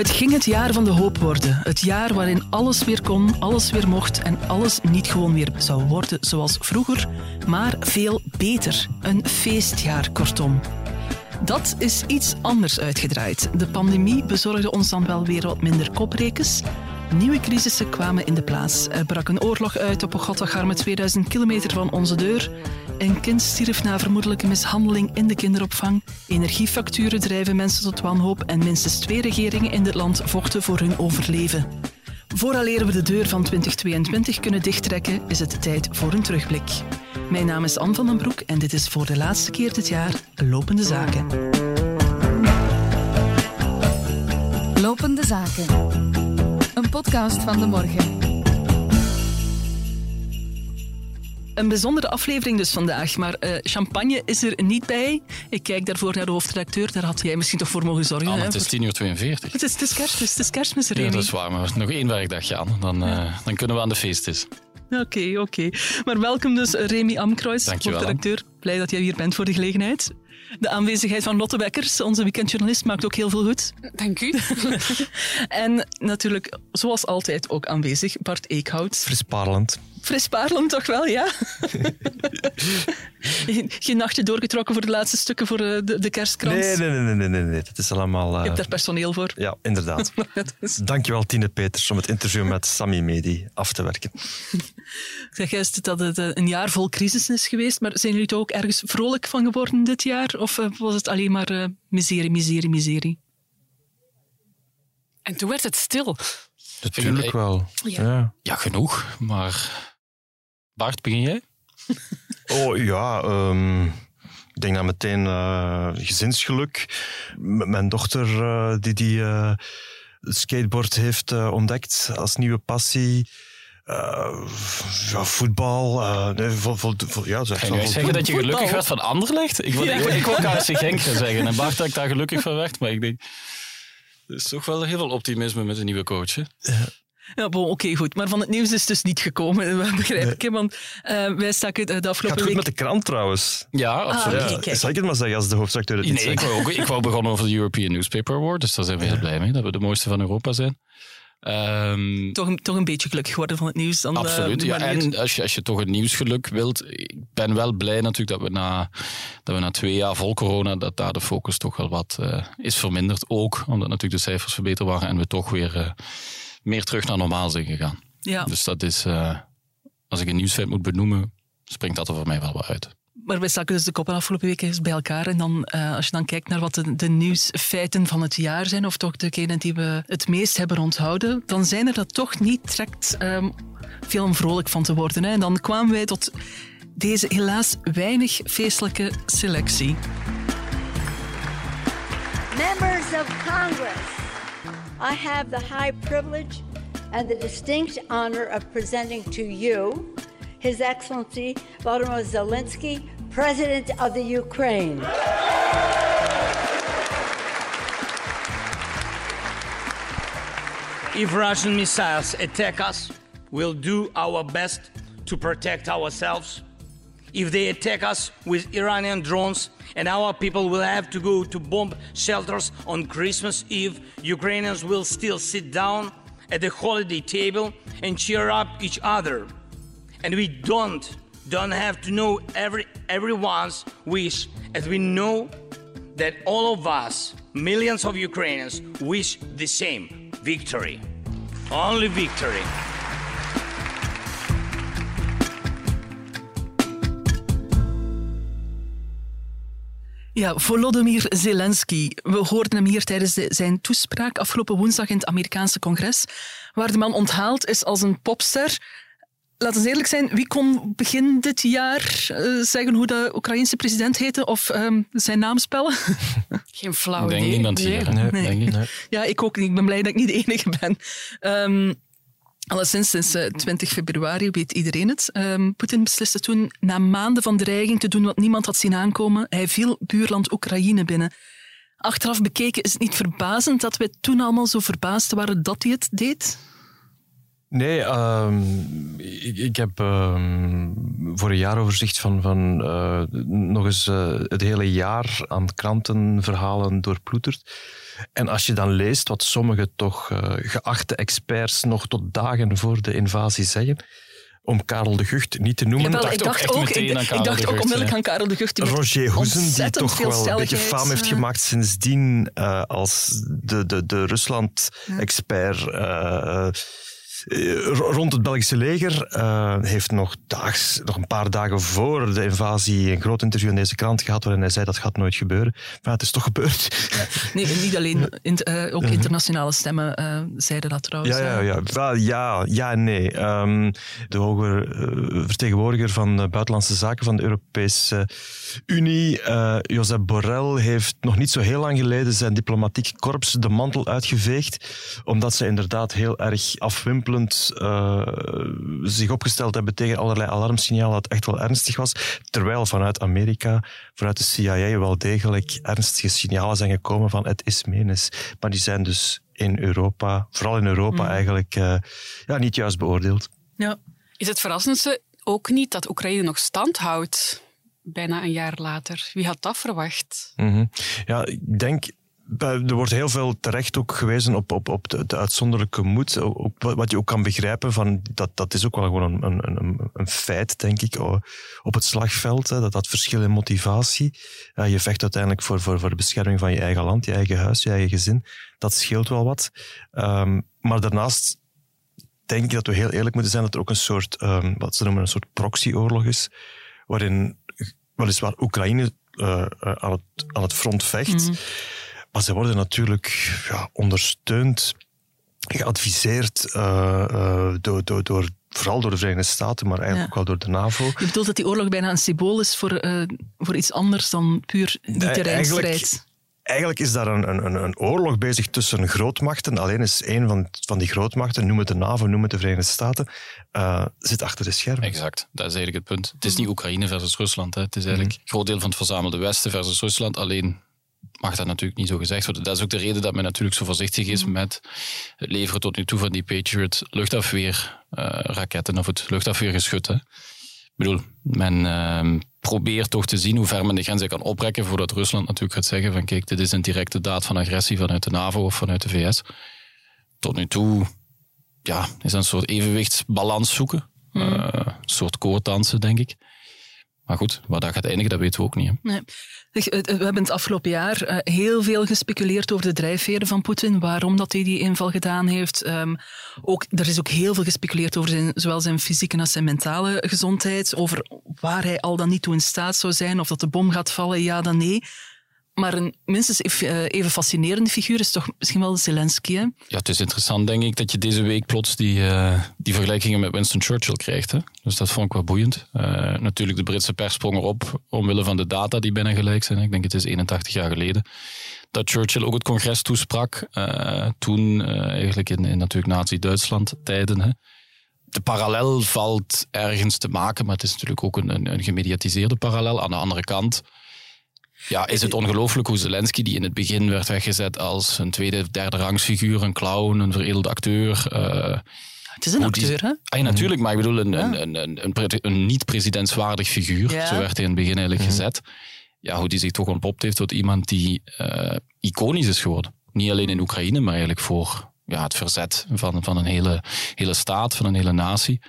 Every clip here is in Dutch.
Het ging het jaar van de hoop worden. Het jaar waarin alles weer kon, alles weer mocht en alles niet gewoon weer zou worden zoals vroeger, maar veel beter. Een feestjaar, kortom. Dat is iets anders uitgedraaid. De pandemie bezorgde ons dan wel weer wat minder koprekens. Nieuwe crisissen kwamen in de plaats. Er brak een oorlog uit op een Gotthardgarme 2000 kilometer van onze deur. Een kind stierf na vermoedelijke mishandeling in de kinderopvang. Energiefacturen drijven mensen tot wanhoop en minstens twee regeringen in dit land vochten voor hun overleven. Vooraleer we de deur van 2022 kunnen dichttrekken, is het tijd voor een terugblik. Mijn naam is Anne van den Broek en dit is voor de laatste keer dit jaar Lopende Zaken. Lopende Zaken. Een podcast van de morgen. Een bijzondere aflevering dus vandaag, maar uh, champagne is er niet bij. Ik kijk daarvoor naar de hoofdredacteur, daar had jij misschien toch voor mogen zorgen. Ah, hè, het is 10 uur 42. Het is, het is kerstmis, het is kerstmis, Ja, Remy. dat is waar, maar nog één werkdagje aan. Dan, uh, dan kunnen we aan de feestjes. Oké, okay, oké. Okay. Maar welkom dus, Remy Amkruis, hoofdredacteur. Blij dat jij hier bent voor de gelegenheid. De aanwezigheid van Lotte Bekkers, onze weekendjournalist, maakt ook heel veel goed. Dank u. en natuurlijk, zoals altijd, ook aanwezig Bart Eekhout. Frisparelend. Frisparelend toch wel, ja? Geen nachtje doorgetrokken voor de laatste stukken voor de, de kerstkrans? Nee, nee, nee, nee, nee, nee. Dat is allemaal... Uh... Je hebt daar personeel voor. Ja, inderdaad. is... Dankjewel, Tine Peters, om het interview met Sammy Medi af te werken. Zeg juist dat het een jaar vol crisis is geweest, maar zijn jullie er ook ergens vrolijk van geworden dit jaar? Of was het alleen maar uh, miserie, miserie, miserie? En toen werd het stil. Natuurlijk wel. Ja. ja. Ja. genoeg. Maar Bart, begin jij? oh ja, um, ik denk dan meteen uh, gezinsgeluk. Met mijn dochter uh, die, die uh, het skateboard heeft ontdekt als nieuwe passie. Ja, voetbal. nee, vol, ja, zeg, Kan je zeggen dat je gelukkig voetbal. werd van Anderlecht? Ik wil, ja. ik, wil KRC Genk gaan zeggen. En Bart dat ik daar gelukkig van werd. Maar ik denk... Er is toch wel heel veel optimisme met een nieuwe coach. Hè? Ja. Ja, oké, okay, goed. Maar van het nieuws is het dus niet gekomen, begrijp nee. ik. Hè? Want uh, wij staken de afgelopen Gaat goed week... met de krant trouwens. Ja, absoluut. Ah, okay, ja, zal ik het maar zeggen als de hoofdredacteur het nee, niet ik wou, ook, ik wou begonnen over de European Newspaper Award, dus daar zijn we heel blij mee, dat we de mooiste van Europa zijn. Um, toch, een, toch een beetje gelukkig geworden van het nieuws. Dan absoluut, uh, ja. En als je, als je toch het nieuwsgeluk wilt, ik ben wel blij natuurlijk dat we na, dat we na twee jaar vol corona, dat daar de focus toch wel wat uh, is verminderd. Ook omdat natuurlijk de cijfers verbeterd waren en we toch weer uh, meer terug naar normaal zijn gegaan. Ja. Dus dat is, uh, als ik een nieuwsfeit moet benoemen, springt dat er voor mij wel wat uit. Maar wij staken dus de koppen afgelopen eens bij elkaar. En dan, uh, als je dan kijkt naar wat de, de, nieuwsfeiten van het jaar zijn, of toch degene die we het meest hebben onthouden, dan zijn er dat toch niet trekt um, veel om vrolijk van te worden. Hè. En dan kwamen wij tot deze helaas weinig feestelijke selectie. Members of Congress, I have the high privilege and the distinct honor of presenting to you His Excellency Volodymyr Zelensky, President of the Ukraine. If Russian missiles attack us, we'll do our best to protect ourselves. If they attack us with Iranian drones and our people will have to go to bomb shelters on Christmas Eve, Ukrainians will still sit down at the holiday table and cheer up each other. And we don't don't have to know every everyone's wish as we know that all of us, millions of Ukrainians, wish the same victory. Only victory. Ja, Volodymyr Zelensky. We hoorden hem hier tijdens de, zijn toespraak afgelopen woensdag in het Amerikaanse congres, waar de man onthaald is als een popster. Laten we eerlijk zijn, wie kon begin dit jaar uh, zeggen hoe de Oekraïense president heette of um, zijn naam spellen? Geen flauw idee. Denk niemand hier. Nee. Ja, ik ook niet. Ik ben blij dat ik niet de enige ben. Um, alleszins sinds uh, 20 februari weet iedereen het. Um, Poetin besliste toen na maanden van dreiging te doen wat niemand had zien aankomen. Hij viel buurland Oekraïne binnen. Achteraf bekeken is het niet verbazend dat we toen allemaal zo verbaasd waren dat hij het deed? Nee, ehm, ik, ik heb ehm, voor een jaaroverzicht van, van eh, nog eens eh, het hele jaar aan krantenverhalen doorploeterd. En als je dan leest wat sommige toch eh, geachte experts nog tot dagen voor de invasie zeggen, om Karel de Gucht niet te noemen. Jawel, dacht ik ook dacht echt ook, meteen ik, ik dacht de ook Gucht, onmiddellijk ja. aan Karel de Gucht. Roger Hoezen, die toch wel een beetje faam heeft gemaakt sindsdien eh, als de, de, de Rusland-expert. Rond het Belgische leger eh, heeft nog, daags, nog een paar dagen voor de invasie een groot interview in deze krant gehad waarin hij zei dat gaat nooit gebeuren. Maar het is toch gebeurd. Nee, niet alleen, int- eh, ook internationale stemmen eh, zeiden dat trouwens. Ja, ja, eh. ja. Wel, ja, ja en nee. Ehm, de hoge eh, vertegenwoordiger van de Buitenlandse Zaken van de Europese Unie, eh Josep Borrell, heeft nog niet zo heel lang geleden zijn diplomatiek korps de mantel uitgeveegd, omdat ze inderdaad heel erg eh, zich opgesteld hebben tegen allerlei alarmsignalen dat echt wel ernstig was, terwijl vanuit Amerika, vanuit de CIA wel degelijk ernstige signalen zijn gekomen van het is menens. Maar die zijn dus in Europa, vooral in Europa eigenlijk, eh, ja, niet juist beoordeeld. Ja. Is het verrassendste ook niet dat Oekraïne nog stand houdt, bijna een jaar later? Wie had dat verwacht? Mhm. Ja, ik denk. Bij- Er wordt heel veel terecht ook gewezen op, op, op de, de uitzonderlijke moed. Wat je ook kan begrijpen, van, dat, dat is ook wel gewoon een, een, een, feit, denk ik, op het slagveld. Dat dat verschil in motivatie. Ja, je vecht uiteindelijk voor, voor, voor de bescherming van je eigen land, je eigen huis, je eigen gezin. Dat scheelt wel wat. Ehm, maar daarnaast denk ik dat we heel eerlijk moeten zijn dat er ook een soort, ehm, wat ze noemen, een soort proxyoorlog is, waarin weliswaar Oekraïne eh, eh, aan, het, aan het front vecht, maar ze worden natuurlijk ja, ondersteund, geadviseerd eh, eh, door, door, door, vooral door de Verenigde Staten, maar eigenlijk Ja. ook wel door de NAVO. Je bedoelt dat die oorlog bijna een symbool is voor, eh, voor iets anders dan puur die Nee, terreinstrijd. eigenlijk- Eigenlijk is daar een, een, een- oorlog bezig tussen grootmachten. Alleen is een van, van die grootmachten, noem het de NAVO, noem het de Verenigde Staten, eh, zit achter de schermen. Exact, dat is eigenlijk het punt. Het is niet Oekraïne versus Rusland. Hè. Het is eigenlijk een groot deel van het verzamelde Westen versus Rusland. Alleen mag dat natuurlijk niet zo gezegd worden. Dat is ook de reden dat men natuurlijk zo voorzichtig is met het leveren tot nu toe van die Patriot luchtafweerraketten of het luchtafweergeschut. Hè. Ik bedoel, men ehm, probeert toch te zien hoe ver men de grenzen kan oprekken voordat Rusland natuurlijk gaat zeggen van kijk, dit is een directe daad van agressie vanuit de NAVO of vanuit de VS. Tot nu toe ja, is dat een soort evenwichtsbalans zoeken. Eh, een soort koorddansen, denk ik. Maar goed, waar dat gaat eindigen, dat weten we ook niet. Nee. We hebben het afgelopen jaar eh, heel veel gespeculeerd over de drijfveren van Poetin, waarom dat hij die inval gedaan heeft. Ehm, ook, er is ook heel veel gespeculeerd over zijn, zowel zijn fysieke als zijn mentale gezondheid, over waar hij al dan niet toe in staat zou zijn, of dat de bom gaat vallen, ja dan nee. Maar een minstens eh, even fascinerende figuur is toch misschien wel Zelensky. Hè? Ja, het is interessant, denk ik, dat je deze week plots die, eh, die vergelijkingen met Winston Churchill krijgt. Hè? Dus dat vond ik wel boeiend. Eh, natuurlijk, de Britse pers sprong erop omwille van de data die bijna gelijk zijn. Ik denk het is 81 jaar geleden. Dat Churchill ook het congres toesprak. toen eigenlijk in, natuurlijk Nazi-Duitsland tijden. De parallel valt ergens te maken, maar het is natuurlijk ook een, een gemediatiseerde parallel. Aan de andere kant ja, is het ongelooflijk hoe Zelensky, die in het begin werd weggezet als een tweede, derde rangsfiguur, een clown, een veredelde acteur. eh, Het is een acteur, hè? Ah, ja, natuurlijk, maar ik bedoel een, een, een, een, een, pre- een niet-presidentswaardig figuur. Ja. Zo werd hij in het begin eigenlijk gezet. Ja, hoe die zich toch ontpopt heeft tot iemand die eh, iconisch is geworden. Niet alleen in Oekraïne, maar eigenlijk voor ja, het verzet van, van een hele, hele staat, van een hele natie.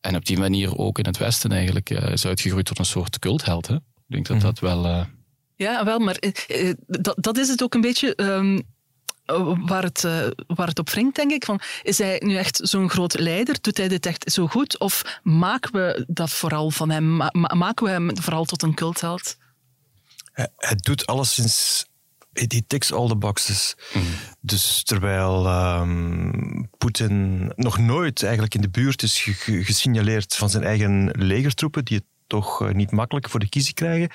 En op die manier ook in het Westen eigenlijk eh, is uitgegroeid tot een soort cultheld. Hè? Ik denk dat dat wel... Ja, wel, maar eh, eh, dat, dat is het ook een beetje ehm, eh, waar, het, eh, waar het op wringt, denk ik. Van, is hij nu echt zo'n groot leider? Doet hij dit echt zo goed? Of maken we dat vooral van hem? Ma- ma- maken we hem vooral tot een cultheld? Hij, hij doet alleszins... He ticks all the boxes. Dus terwijl ehm, Poetin nog nooit eigenlijk in de buurt is ge- ge- gesignaleerd van zijn eigen legertroepen, die het toch niet makkelijk voor de kiezer krijgen,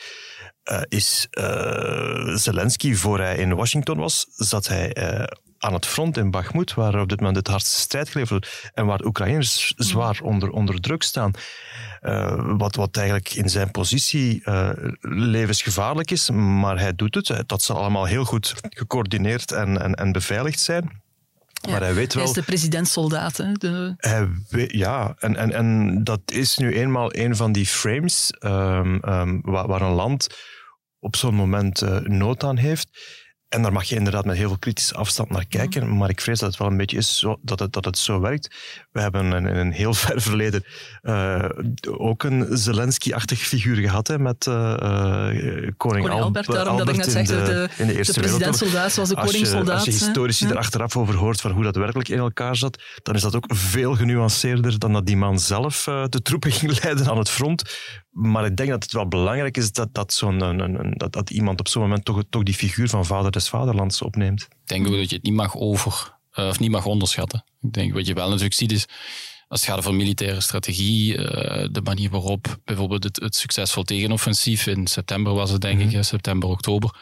eh, is eh, Zelensky, voor hij in Washington was, zat hij eh, aan het front in Bakhmut, waar op dit moment het hardste strijd geleverd wordt en waar Oekraïners zwaar onder, onder druk staan. Wat, wat eigenlijk in zijn positie levensgevaarlijk is, maar hij doet het. Dat zal allemaal heel goed gecoördineerd en, en, en beveiligd zijn. Maar hij weet wel... Hij is de presidentssoldaat. Hè? De... Hij weet, ja, en, en, en dat is nu eenmaal een van die frames um, um, waar, waar, een land op zo'n moment uh, nood aan heeft. En daar mag je inderdaad met heel veel kritische afstand naar kijken. Mm. Maar ik vrees dat het wel een beetje is zo, dat, het, dat het zo werkt. We hebben in een, een heel ver verleden uh, ook een Zelensky-achtig figuur gehad hè, met uh, koning, koning Albert. Daarom Albert dat ik net in, de, de, in de Eerste de presidentsoldaat zoals de koningssoldaat. Als je, als je historici hè? er achteraf over hoort van hoe dat werkelijk in elkaar zat, dan is dat ook veel genuanceerder dan dat die man zelf uh, de troepen ging leiden aan het front. Maar ik denk dat het wel belangrijk is dat, dat, zo'n, dat, dat iemand op zo'n moment toch, toch die figuur van vader des vaderlands opneemt. Ik denk ook dat je het niet mag over, uh, of niet mag onderschatten. Ik denk wat je wel natuurlijk ziet is, als het gaat over militaire strategie, uh, de manier waarop bijvoorbeeld het, het, succesvol tegenoffensief in september was het denk ik, september, oktober,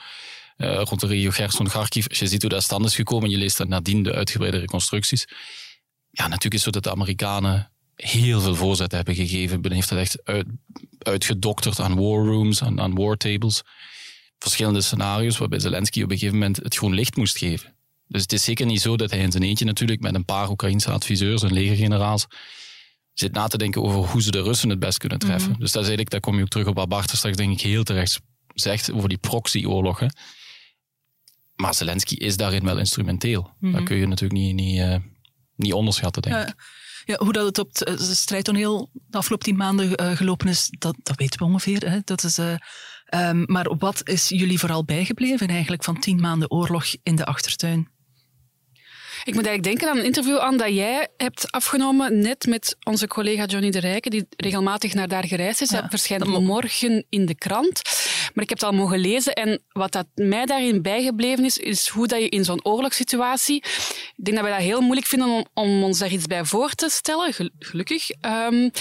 uh, rond de regio Gerson, Kharkiv. Als je ziet hoe dat stand is gekomen en je leest dan nadien de uitgebreide reconstructies. Ja, natuurlijk is het zo dat de Amerikanen heel veel voorzetten hebben gegeven. Men heeft dat echt uit, uitgedokterd aan war rooms, aan, aan war tables. Verschillende scenario's waarbij Zelensky op een gegeven moment het groen licht moest geven. Dus het is zeker niet zo dat hij in zijn eentje natuurlijk met een paar Oekraïnse adviseurs en legergeneraals zit na te denken over hoe ze de Russen het best kunnen treffen. Mm-hmm. Dus dat is eigenlijk, daar kom je ook terug op wat Bart straks denk ik heel terecht zegt over die proxyoorlogen. Maar Zelensky is daarin wel instrumenteel. Mm-hmm. Dat kun je natuurlijk niet, niet, uh, niet onderschatten, denk ik. Ja. Ja, hoe dat het op het strijdtoneel de afgelopen tien maanden uh, gelopen is, dat, dat weten we ongeveer. Hè. Dat is, uh, um, maar wat is jullie vooral bijgebleven eigenlijk van tien maanden oorlog in de achtertuin? Ik moet eigenlijk denken aan een interview aan dat jij hebt afgenomen net met onze collega Johnny de Rijken, die regelmatig naar daar gereisd is. Ja, dat verschijnt morgen in de krant. Maar ik heb het al mogen lezen en wat dat mij daarin bijgebleven is, is hoe dat je in zo'n oorlogssituatie... Ik denk dat wij dat heel moeilijk vinden om, om ons daar iets bij voor te stellen, gelukkig. Um,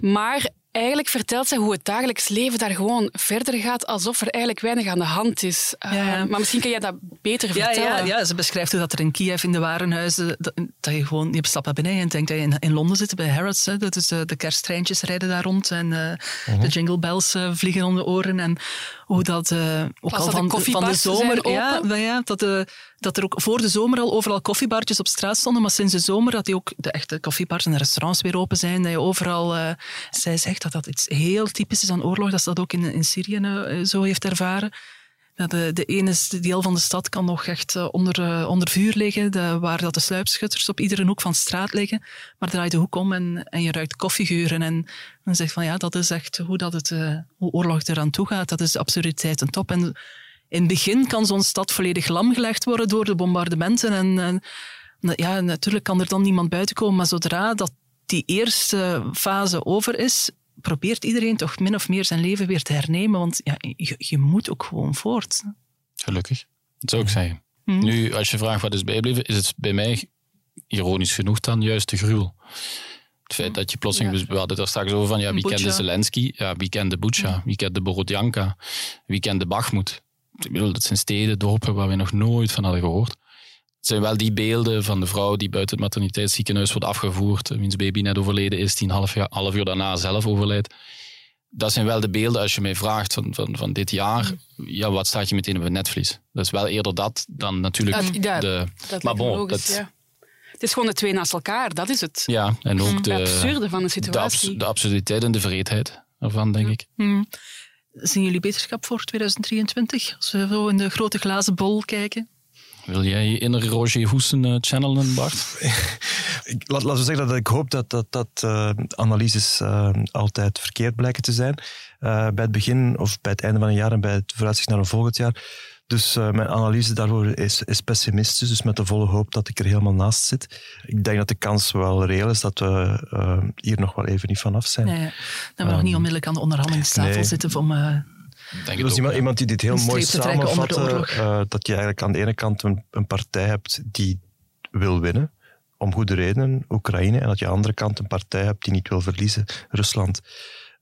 maar eigenlijk vertelt zij hoe het dagelijks leven daar gewoon verder gaat, alsof er eigenlijk weinig aan de hand is. Ja. Uh, maar misschien kan jij dat beter ja, vertellen. Ja, ja, ze beschrijft hoe dat er in Kiev in de warenhuizen, dat, dat je gewoon, je stapt naar beneden en denkt dat je in, in Londen zit, bij Harrods. Hè, dat is, uh, de kersttreintjes rijden daar rond en uh, uh-huh. de jingle bells vliegen om de oren. En hoe dat ook al van, de van de zomer... Ja, ja, dat, de, dat er ook voor de zomer al overal koffiebartjes op straat stonden, maar sinds de zomer dat die ook de echte koffiebars en de restaurants weer open zijn, dat je overal... Uh, zij zegt dat dat iets heel typisch is aan oorlog, dat ze dat ook in, in Syrië uh, zo heeft ervaren. De, de ene deel van de stad kan nog echt uh, onder, onder vuur liggen, waar dat de sluipschutters op iedere hoek van straat liggen. Maar draai de hoek om en, en je ruikt koffiegeuren. En dan zegt van ja, dat is echt hoe, dat het, hoe oorlog eraan toe gaat. Dat is de absurditeit en top. En in het begin kan zo'n stad volledig lamgelegd worden door de bombardementen. En, en ja, natuurlijk kan er dan niemand buiten komen, maar zodra dat die eerste fase over is, probeert iedereen toch min of meer zijn leven weer te hernemen, want ja, je, je moet ook gewoon voort. Gelukkig, dat zou ik zeggen. Hmm. Nu, als je vraagt wat is bijbleven, is het bij mij, ironisch genoeg dan, juist de gruwel. Het feit dat je plotseling, ja. we hadden het er straks over van, ja, wie kende Zelensky, ja, wie kende Bucha, ja. wie kende Borodjanka, wie kende Bakhmut. Ik bedoel, dat zijn steden, dorpen waar we nog nooit van hadden gehoord. Het zijn wel die beelden van de vrouw die buiten het materniteitsziekenhuis wordt afgevoerd, wiens baby net overleden is, die een half, jaar, half uur daarna zelf overlijdt. Dat zijn wel de beelden als je mij vraagt van, van, van dit jaar. Ja, wat staat je meteen op het netvlies? Dat is wel eerder dat dan natuurlijk dat, ja, de... Dat maar bon, logisch, dat, ja. Het is gewoon de twee naast elkaar, dat is het. Ja, en ook de, de absurde van de de, situatie. abs, de absurditeit en de vreedheid ervan, denk ik. Hmm. Zien jullie beterschap voor 2023? Als we zo in de grote glazen bol kijken. Wil jij je innere Roger Hoesen uh, channelen, Bart? Laat, laten we zeggen dat ik hoop dat, dat, dat uh, analyses uh, altijd verkeerd blijken te zijn. bij het begin of bij het einde van een jaar en bij het vooruitzicht naar een volgend jaar. Dus uh, mijn analyse daarvoor is, is, pessimistisch, dus met de volle hoop dat ik er helemaal naast zit. Ik denk dat de kans wel reëel is dat we uh, hier nog wel even niet vanaf zijn. Nee, dat we um, nog niet onmiddellijk aan de onderhandelingstafel nee. zitten om... Denk er was iemand, iemand die dit heel mooi samenvatte, uh, dat je eigenlijk aan de ene kant een, een, partij hebt die wil winnen, om goede redenen, Oekraïne, en dat je aan de andere kant een partij hebt die niet wil verliezen, Rusland.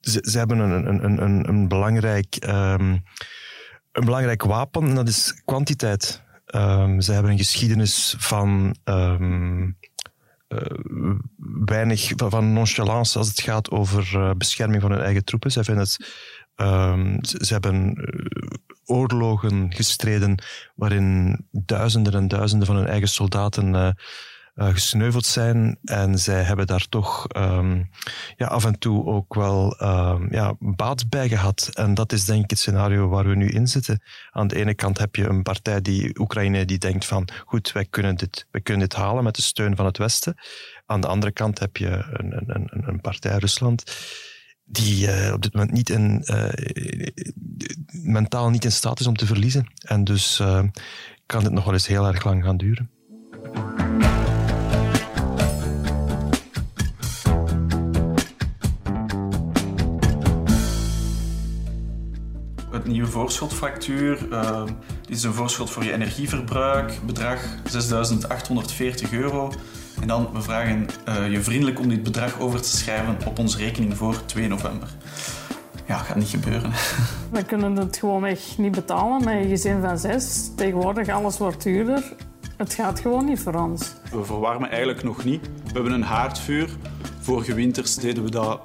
Ze, ze hebben een, een, een, een belangrijk... Um, een belangrijk wapen en dat is kwantiteit. Um, ze hebben een geschiedenis van um, uh, weinig van, van, nonchalance als het gaat over uh, bescherming van hun eigen troepen. Ze, vinden het, um, ze, hebben uh, oorlogen gestreden waarin duizenden en duizenden van hun eigen soldaten uh, gesneuveld zijn. En zij hebben daar toch um, ja, af en toe ook wel um, ja, baat bij gehad. En dat is denk ik het scenario waar we nu in zitten. Aan de ene kant heb je een partij, die Oekraïne, die denkt van goed, wij kunnen dit, wij kunnen dit halen met de steun van het Westen. Aan de andere kant heb je een, een, een, een partij, Rusland, die uh, op dit moment niet in, uh, mentaal niet in staat is om te verliezen. En dus uh, kan dit nog wel eens heel erg lang gaan duren. Het nieuwe voorschotfactuur, is een voorschot voor je energieverbruik, bedrag 6.840 euro. En dan, we vragen uh, je vriendelijk om dit bedrag over te schrijven op onze rekening voor 2 november. Ja, gaat niet gebeuren. We kunnen het gewoon echt niet betalen met een gezin van zes. Tegenwoordig alles wordt duurder. Het gaat gewoon niet voor ons. We verwarmen eigenlijk nog niet. We hebben een haardvuur. Vorige winters deden we dat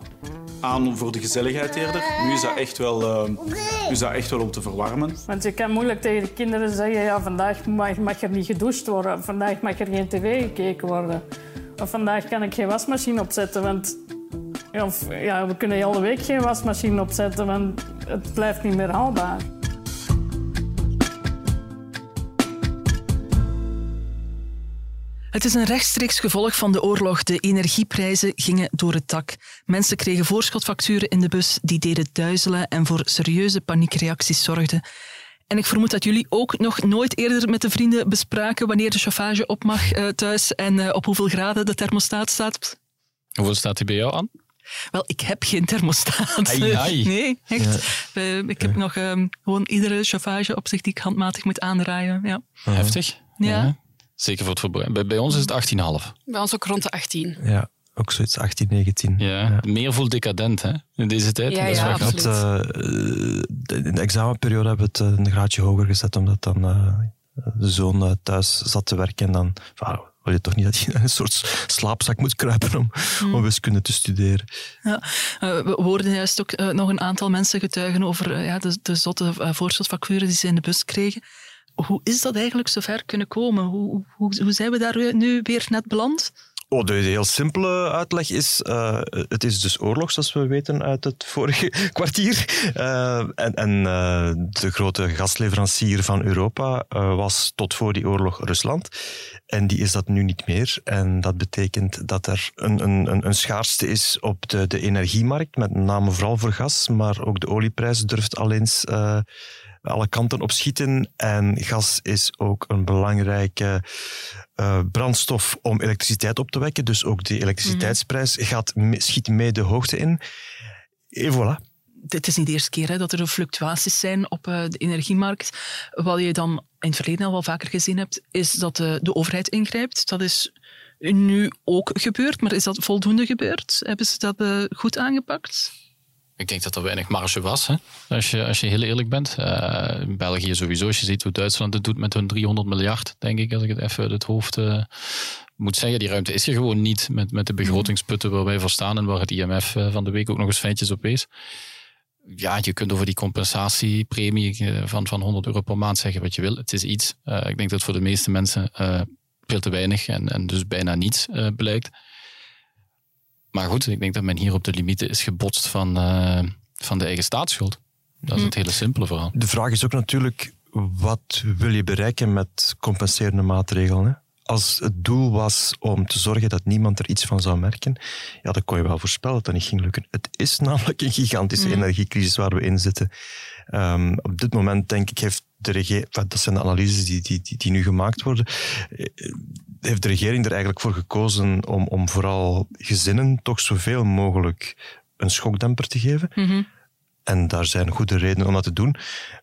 aan voor de gezelligheid eerder. Nu is dat echt wel, uh, nu is dat echt wel om te verwarmen. Want je kan moeilijk tegen de kinderen zeggen... Ja, vandaag mag, mag er niet gedoucht worden. Vandaag mag er geen tv gekeken worden. Of vandaag kan ik geen wasmachine opzetten, want... Of, ja, we kunnen hele week geen wasmachine opzetten, want het blijft niet meer haalbaar. Het is een rechtstreeks gevolg van de oorlog. De energieprijzen gingen door het dak. Mensen kregen voorschotfacturen in de bus die deden duizelen en voor serieuze paniekreacties zorgden. En ik vermoed dat jullie ook nog nooit eerder met de vrienden bespraken wanneer de chauffage op mag uh, thuis en uh, op hoeveel graden de thermostaat staat. Hoeveel staat die bij jou aan? Wel, ik heb geen thermostaat. Ai, ai. Nee, echt. Ja. Uh, ik heb nog gewoon iedere chauffage op zich die ik handmatig moet aandraaien. Ja. Heftig. ja. Zeker voor het verbruik. Bij, bij ons is het 18,5. Bij ons ook rond de 18. Ja, ook zoiets 18, 19. Ja, ja. meer voelt decadent hè, in deze tijd. Ja, dat is ja, wel absoluut. uh, in de examenperiode hebben we het een graadje hoger gezet, omdat dan uh, de zoon uh, thuis zat te werken. En dan wow, wil je toch niet dat hij in een soort slaapzak moet kruipen om, Hmm. om wiskunde te studeren. Ja, we hoorden juist ook nog een aantal mensen getuigen over ja, de, de zotte voorschotfacturen die ze in de bus kregen. Hoe is dat eigenlijk zover kunnen komen? Hoe, hoe, hoe zijn we daar nu weer net beland? Oh, de heel simpele uitleg is, uh, het is dus oorlog, zoals we weten uit het vorige kwartier. Uh, en en uh, de grote gasleverancier van Europa was tot voor die oorlog Rusland. En die is dat nu niet meer. En dat betekent dat er een, een, een schaarste is op de, de energiemarkt, met name vooral voor gas, maar ook de olieprijs durft al eens alle kanten op schieten. En gas is ook een belangrijke uh, brandstof om elektriciteit op te wekken. Dus ook de elektriciteitsprijs mm. gaat, schiet mee de hoogte in. En voilà. Het is niet de eerste keer hè, dat er fluctuaties zijn op uh, de energiemarkt. Wat je dan in het verleden al wel vaker gezien hebt, is dat de, de overheid ingrijpt. Dat is nu ook gebeurd, maar is dat voldoende gebeurd? Hebben ze dat uh, goed aangepakt? Ik denk dat er weinig marge was, hè? Als, je, als je heel eerlijk bent. Uh, in België sowieso, als je ziet hoe Duitsland het doet met hun 300 miljard, denk ik, als ik het even uit het hoofd uh, moet zeggen. Die ruimte is er gewoon niet met, met de begrotingsputten waar wij voor staan en waar het IMF uh, van de week ook nog eens feitjes op wees. Ja, je kunt over die compensatiepremie van, van 100 euro per maand zeggen wat je wil. Het is iets. ik denk dat voor de meeste mensen veel te weinig en, en dus bijna niets blijkt. Maar goed, ik denk dat men hier op de limieten is gebotst van, uh, van de eigen staatsschuld. Dat is het hele simpele verhaal. De vraag is ook natuurlijk, wat wil je bereiken met compenserende maatregelen? Hè? Als het doel was om te zorgen dat niemand er iets van zou merken, ja, dan kon je wel voorspellen dat dat niet ging lukken. Het is namelijk een gigantische mm. energiecrisis waar we in zitten. Um, op dit moment, denk ik, heeft de regering, dat zijn de analyses die, die, die, die nu gemaakt worden, heeft de regering er eigenlijk voor gekozen om, om vooral gezinnen toch zoveel mogelijk een schokdemper te geven. Mm -hmm. En daar zijn goede redenen om dat te doen.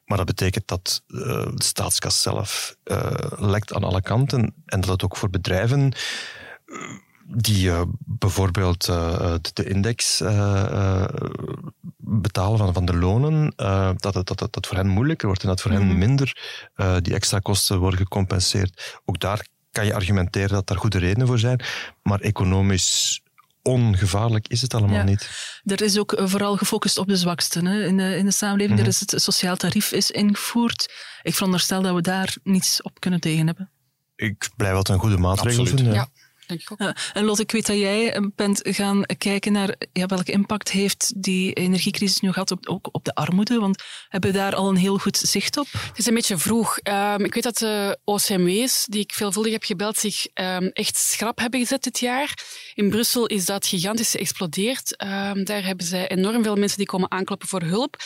Maar dat betekent dat uh, de staatskas zelf uh, lekt aan alle kanten. En dat het ook voor bedrijven uh, die bijvoorbeeld de, de, index betalen van, van de lonen, dat, het, dat, dat, dat voor hen moeilijker wordt en dat voor mm -hmm. hen minder die extra kosten worden gecompenseerd. Ook daar kan je argumenteren dat daar goede redenen voor zijn. Maar economisch ongevaarlijk is het allemaal ja. niet. Er is ook vooral gefocust op de zwaksten hè. In, de, in de samenleving. Mm -hmm. Er is het sociaal tarief is ingevoerd. Ik veronderstel dat we daar niets op kunnen tegen hebben. Ik blijf wel een goede maatregel vinden. Ja. En Lotte, ik weet dat jij eh, bent gaan kijken naar ja, welke impact heeft die energiecrisis nu gehad op, ook op de armoede. Want hebben we daar al een heel goed zicht op? Het is een beetje vroeg. Ehm, ik weet dat de OCMW's, die ik veelvuldig heb gebeld, zich ehm, echt schrap hebben gezet dit jaar. In Brussel is dat gigantisch geëxplodeerd. Ehm, daar hebben zij enorm veel mensen die komen aankloppen voor hulp.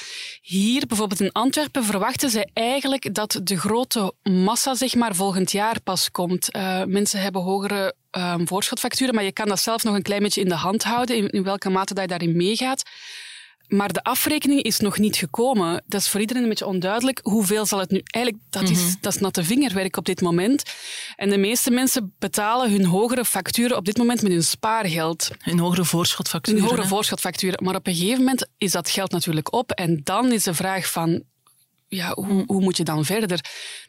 Hier, bijvoorbeeld in Antwerpen, verwachten zij eigenlijk dat de grote massa zeg maar, volgend jaar pas komt. Uh, mensen hebben hogere um, voorschotfacturen, maar je kan dat zelf nog een klein beetje in de hand houden, in, in welke mate dat je daarin meegaat. Maar de afrekening is nog niet gekomen. Dat is voor iedereen een beetje onduidelijk. Hoeveel zal het nu eigenlijk... Dat is, mm-hmm. dat is natte vingerwerk op dit moment. En de meeste mensen betalen hun hogere facturen op dit moment met hun spaargeld. Hun hogere voorschotfacturen. Hun hogere voorschotfacturen. Maar op een gegeven moment is dat geld natuurlijk op. En dan is de vraag van ja, hoe, hoe moet je dan verder?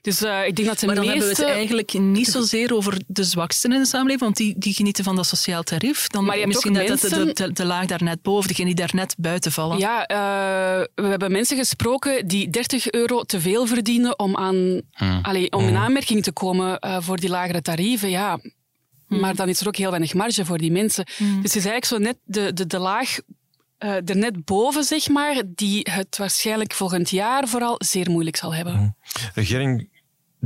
Dus uh, ik denk dat de maar dan meeste... hebben we het eigenlijk niet zozeer over de zwaksten in de samenleving, want die, die genieten van dat sociaal tarief. Dan maar je misschien hebt mensen... de, de, de, laag daar net boven, degene die daar net buiten vallen. Ja, uh, we hebben mensen gesproken die 30 euro te veel verdienen om, aan, hm. allee, om in hm. aanmerking te komen uh, voor die lagere tarieven. Ja, maar dan is er ook heel weinig marge voor die mensen. Dus het is eigenlijk zo net de, de, de laag uh, er net boven, zeg maar, die het waarschijnlijk volgend jaar vooral zeer moeilijk zal hebben. De regering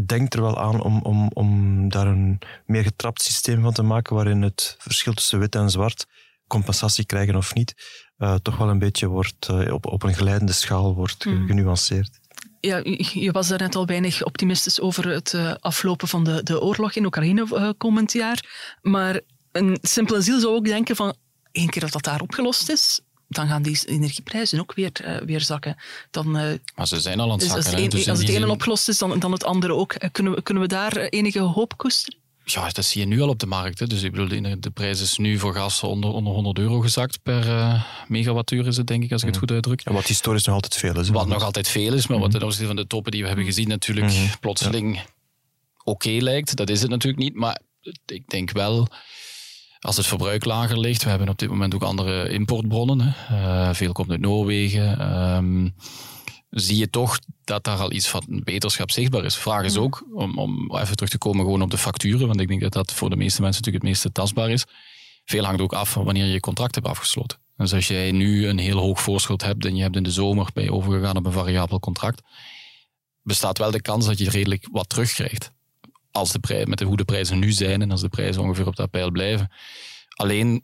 denkt er wel aan om, om, om daar een meer getrapt systeem van te maken, waarin het verschil tussen wit en zwart, compensatie krijgen of niet, uh, toch wel een beetje wordt, uh, op, op een geleidende schaal wordt mm. genuanceerd. Ja, je was daar net al weinig optimistisch over het aflopen van de, de oorlog in Oekraïne komend jaar. Maar een simpele ziel zou ook denken van, één keer dat dat daar opgelost is, dan gaan die energieprijzen ook weer, uh, weer zakken. Dan, uh, maar ze zijn al aan het zakken. Dus als, een, dus als het ene opgelost is, dan, dan het andere ook. Uh, kunnen, we, kunnen we daar enige hoop koesteren? Ja, dat zie je nu al op de markt. Hè. Dus ik bedoel, de, de prijs is nu voor gas onder, onder 100 euro gezakt per uh, megawattuur, is het denk ik, als ik het goed uitdruk. En wat historisch nog altijd veel is. Wat nog altijd veel is, maar wat ten opzichte van de toppen die we hebben gezien natuurlijk mm -hmm. plotseling ja. oké okay lijkt. Dat is het natuurlijk niet, maar ik denk wel als het verbruik lager ligt, we hebben op dit moment ook andere importbronnen. Uh, veel komt uit Noorwegen. Um, zie je toch dat daar al iets van beterschap zichtbaar is. Vraag is ook, om, om even terug te komen gewoon op de facturen, want ik denk dat dat voor de meeste mensen natuurlijk het meeste tastbaar is. Veel hangt ook af van wanneer je je contract hebt afgesloten. Dus als jij nu een heel hoog voorschot hebt en je hebt in de zomer bij overgegaan op een variabel contract, bestaat wel de kans dat je redelijk wat terugkrijgt als de prijs, met de, hoe de prijzen nu zijn en als de prijzen ongeveer op dat pijl blijven. Alleen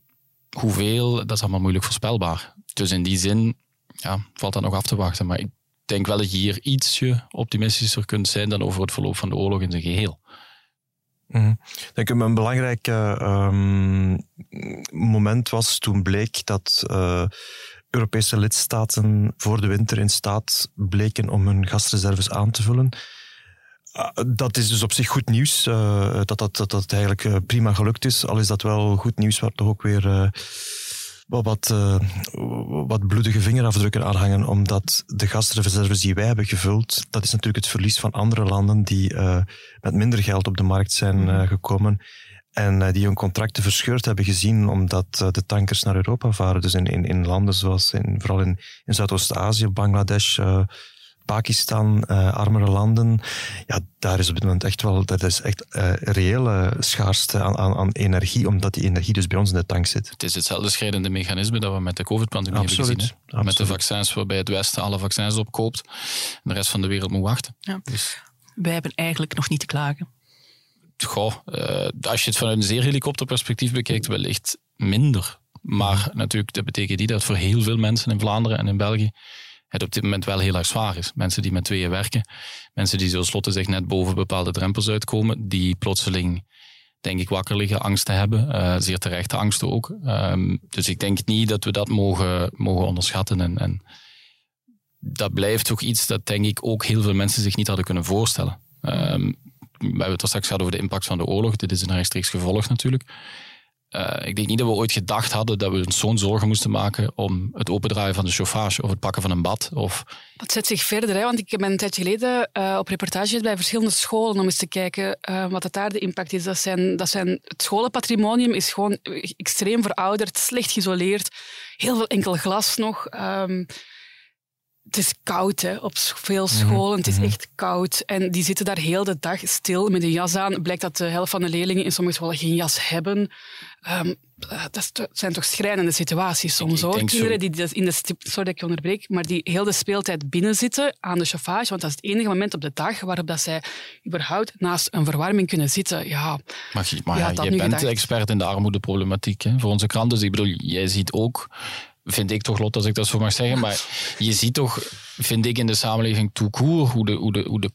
hoeveel, dat is allemaal moeilijk voorspelbaar. Dus in die zin ja, valt dat nog af te wachten. Maar ik denk wel dat je hier ietsje optimistischer kunt zijn dan over het verloop van de oorlog in zijn geheel. Ik denk een belangrijk um, moment was toen bleek dat uh, Europese lidstaten voor de winter in staat bleken om hun gasreserves aan te vullen. Ah, dat is dus op zich goed nieuws, uh, dat, dat, dat dat eigenlijk uh, prima gelukt is. Al is dat wel goed nieuws waar toch ook weer uh, wat, wat bloedige vingerafdrukken aan hangen, omdat de gasreserves die wij hebben gevuld, dat is natuurlijk het verlies van andere landen die met minder geld op de markt zijn gekomen en die hun contracten verscheurd hebben gezien omdat de tankers naar Europa varen. Dus in, in, in landen zoals in, vooral in, in Zuidoost-Azië, Bangladesh, Pakistan, uh, armere landen, ja, daar is op dit moment echt wel, dat is echt uh, reële schaarste aan, aan, aan, energie, omdat die energie dus bij ons in de tank zit. Het is hetzelfde scheidende mechanisme dat we met de COVID-pandemie hebben gezien. Hè? Met de vaccins waarbij het Westen alle vaccins opkoopt en de rest van de wereld moet wachten. Ja. Dus. Wij hebben eigenlijk nog niet te klagen. Goh, uh, als je het vanuit een zeer helikopterperspectief bekijkt, wellicht minder. Maar natuurlijk, dat betekent niet dat voor heel veel mensen in Vlaanderen en in België het op dit moment wel heel erg zwaar is. Mensen die met tweeën werken, mensen die zoals Lotte zich net boven bepaalde drempels uitkomen, die plotseling, denk ik, wakker liggen, angsten hebben. Uh, zeer terechte angsten ook. Um, dus ik denk niet dat we dat mogen, mogen onderschatten. En, en dat blijft toch iets dat, denk ik, ook heel veel mensen zich niet hadden kunnen voorstellen. Um, we hebben het al straks gehad over de impact van de oorlog. Dit is een rechtstreeks gevolg natuurlijk. Uh, ik denk niet dat we ooit gedacht hadden dat we ons zo'n zorgen moesten maken om het opendraaien van de chauffage of het pakken van een bad. Of... Dat zet zich verder, hè? want ik ben een tijdje geleden uh, op reportage bij verschillende scholen om eens te kijken uh, wat het daar de impact is. Dat zijn, dat zijn, het scholenpatrimonium is gewoon extreem verouderd, slecht geïsoleerd, heel veel enkel glas nog. Um, het is koud hè, op veel scholen. Het is mhm. echt koud. En die zitten daar heel de dag stil met een jas aan. Blijkt dat de helft van de leerlingen in sommige scholen geen jas hebben. Ehm, eh, dat, zijn toch schrijnende situaties soms hoor. Kinderen die dus in de sorry dat ik je onderbreek, maar die heel de speeltijd binnen zitten aan de chauffage, want dat is het enige moment op de dag waarop dat zij überhaupt naast een verwarming kunnen zitten. Ja, Maar, je- maar ja, bent gedacht? expert in de armoedeproblematiek hè, voor onze krant. Dus ik bedoel, jij ziet ook, vind ik toch, Lot, als ik dat zo mag zeggen, maar je ziet toch, vind ik, in de samenleving court, hoe de, hoe de, hoe de,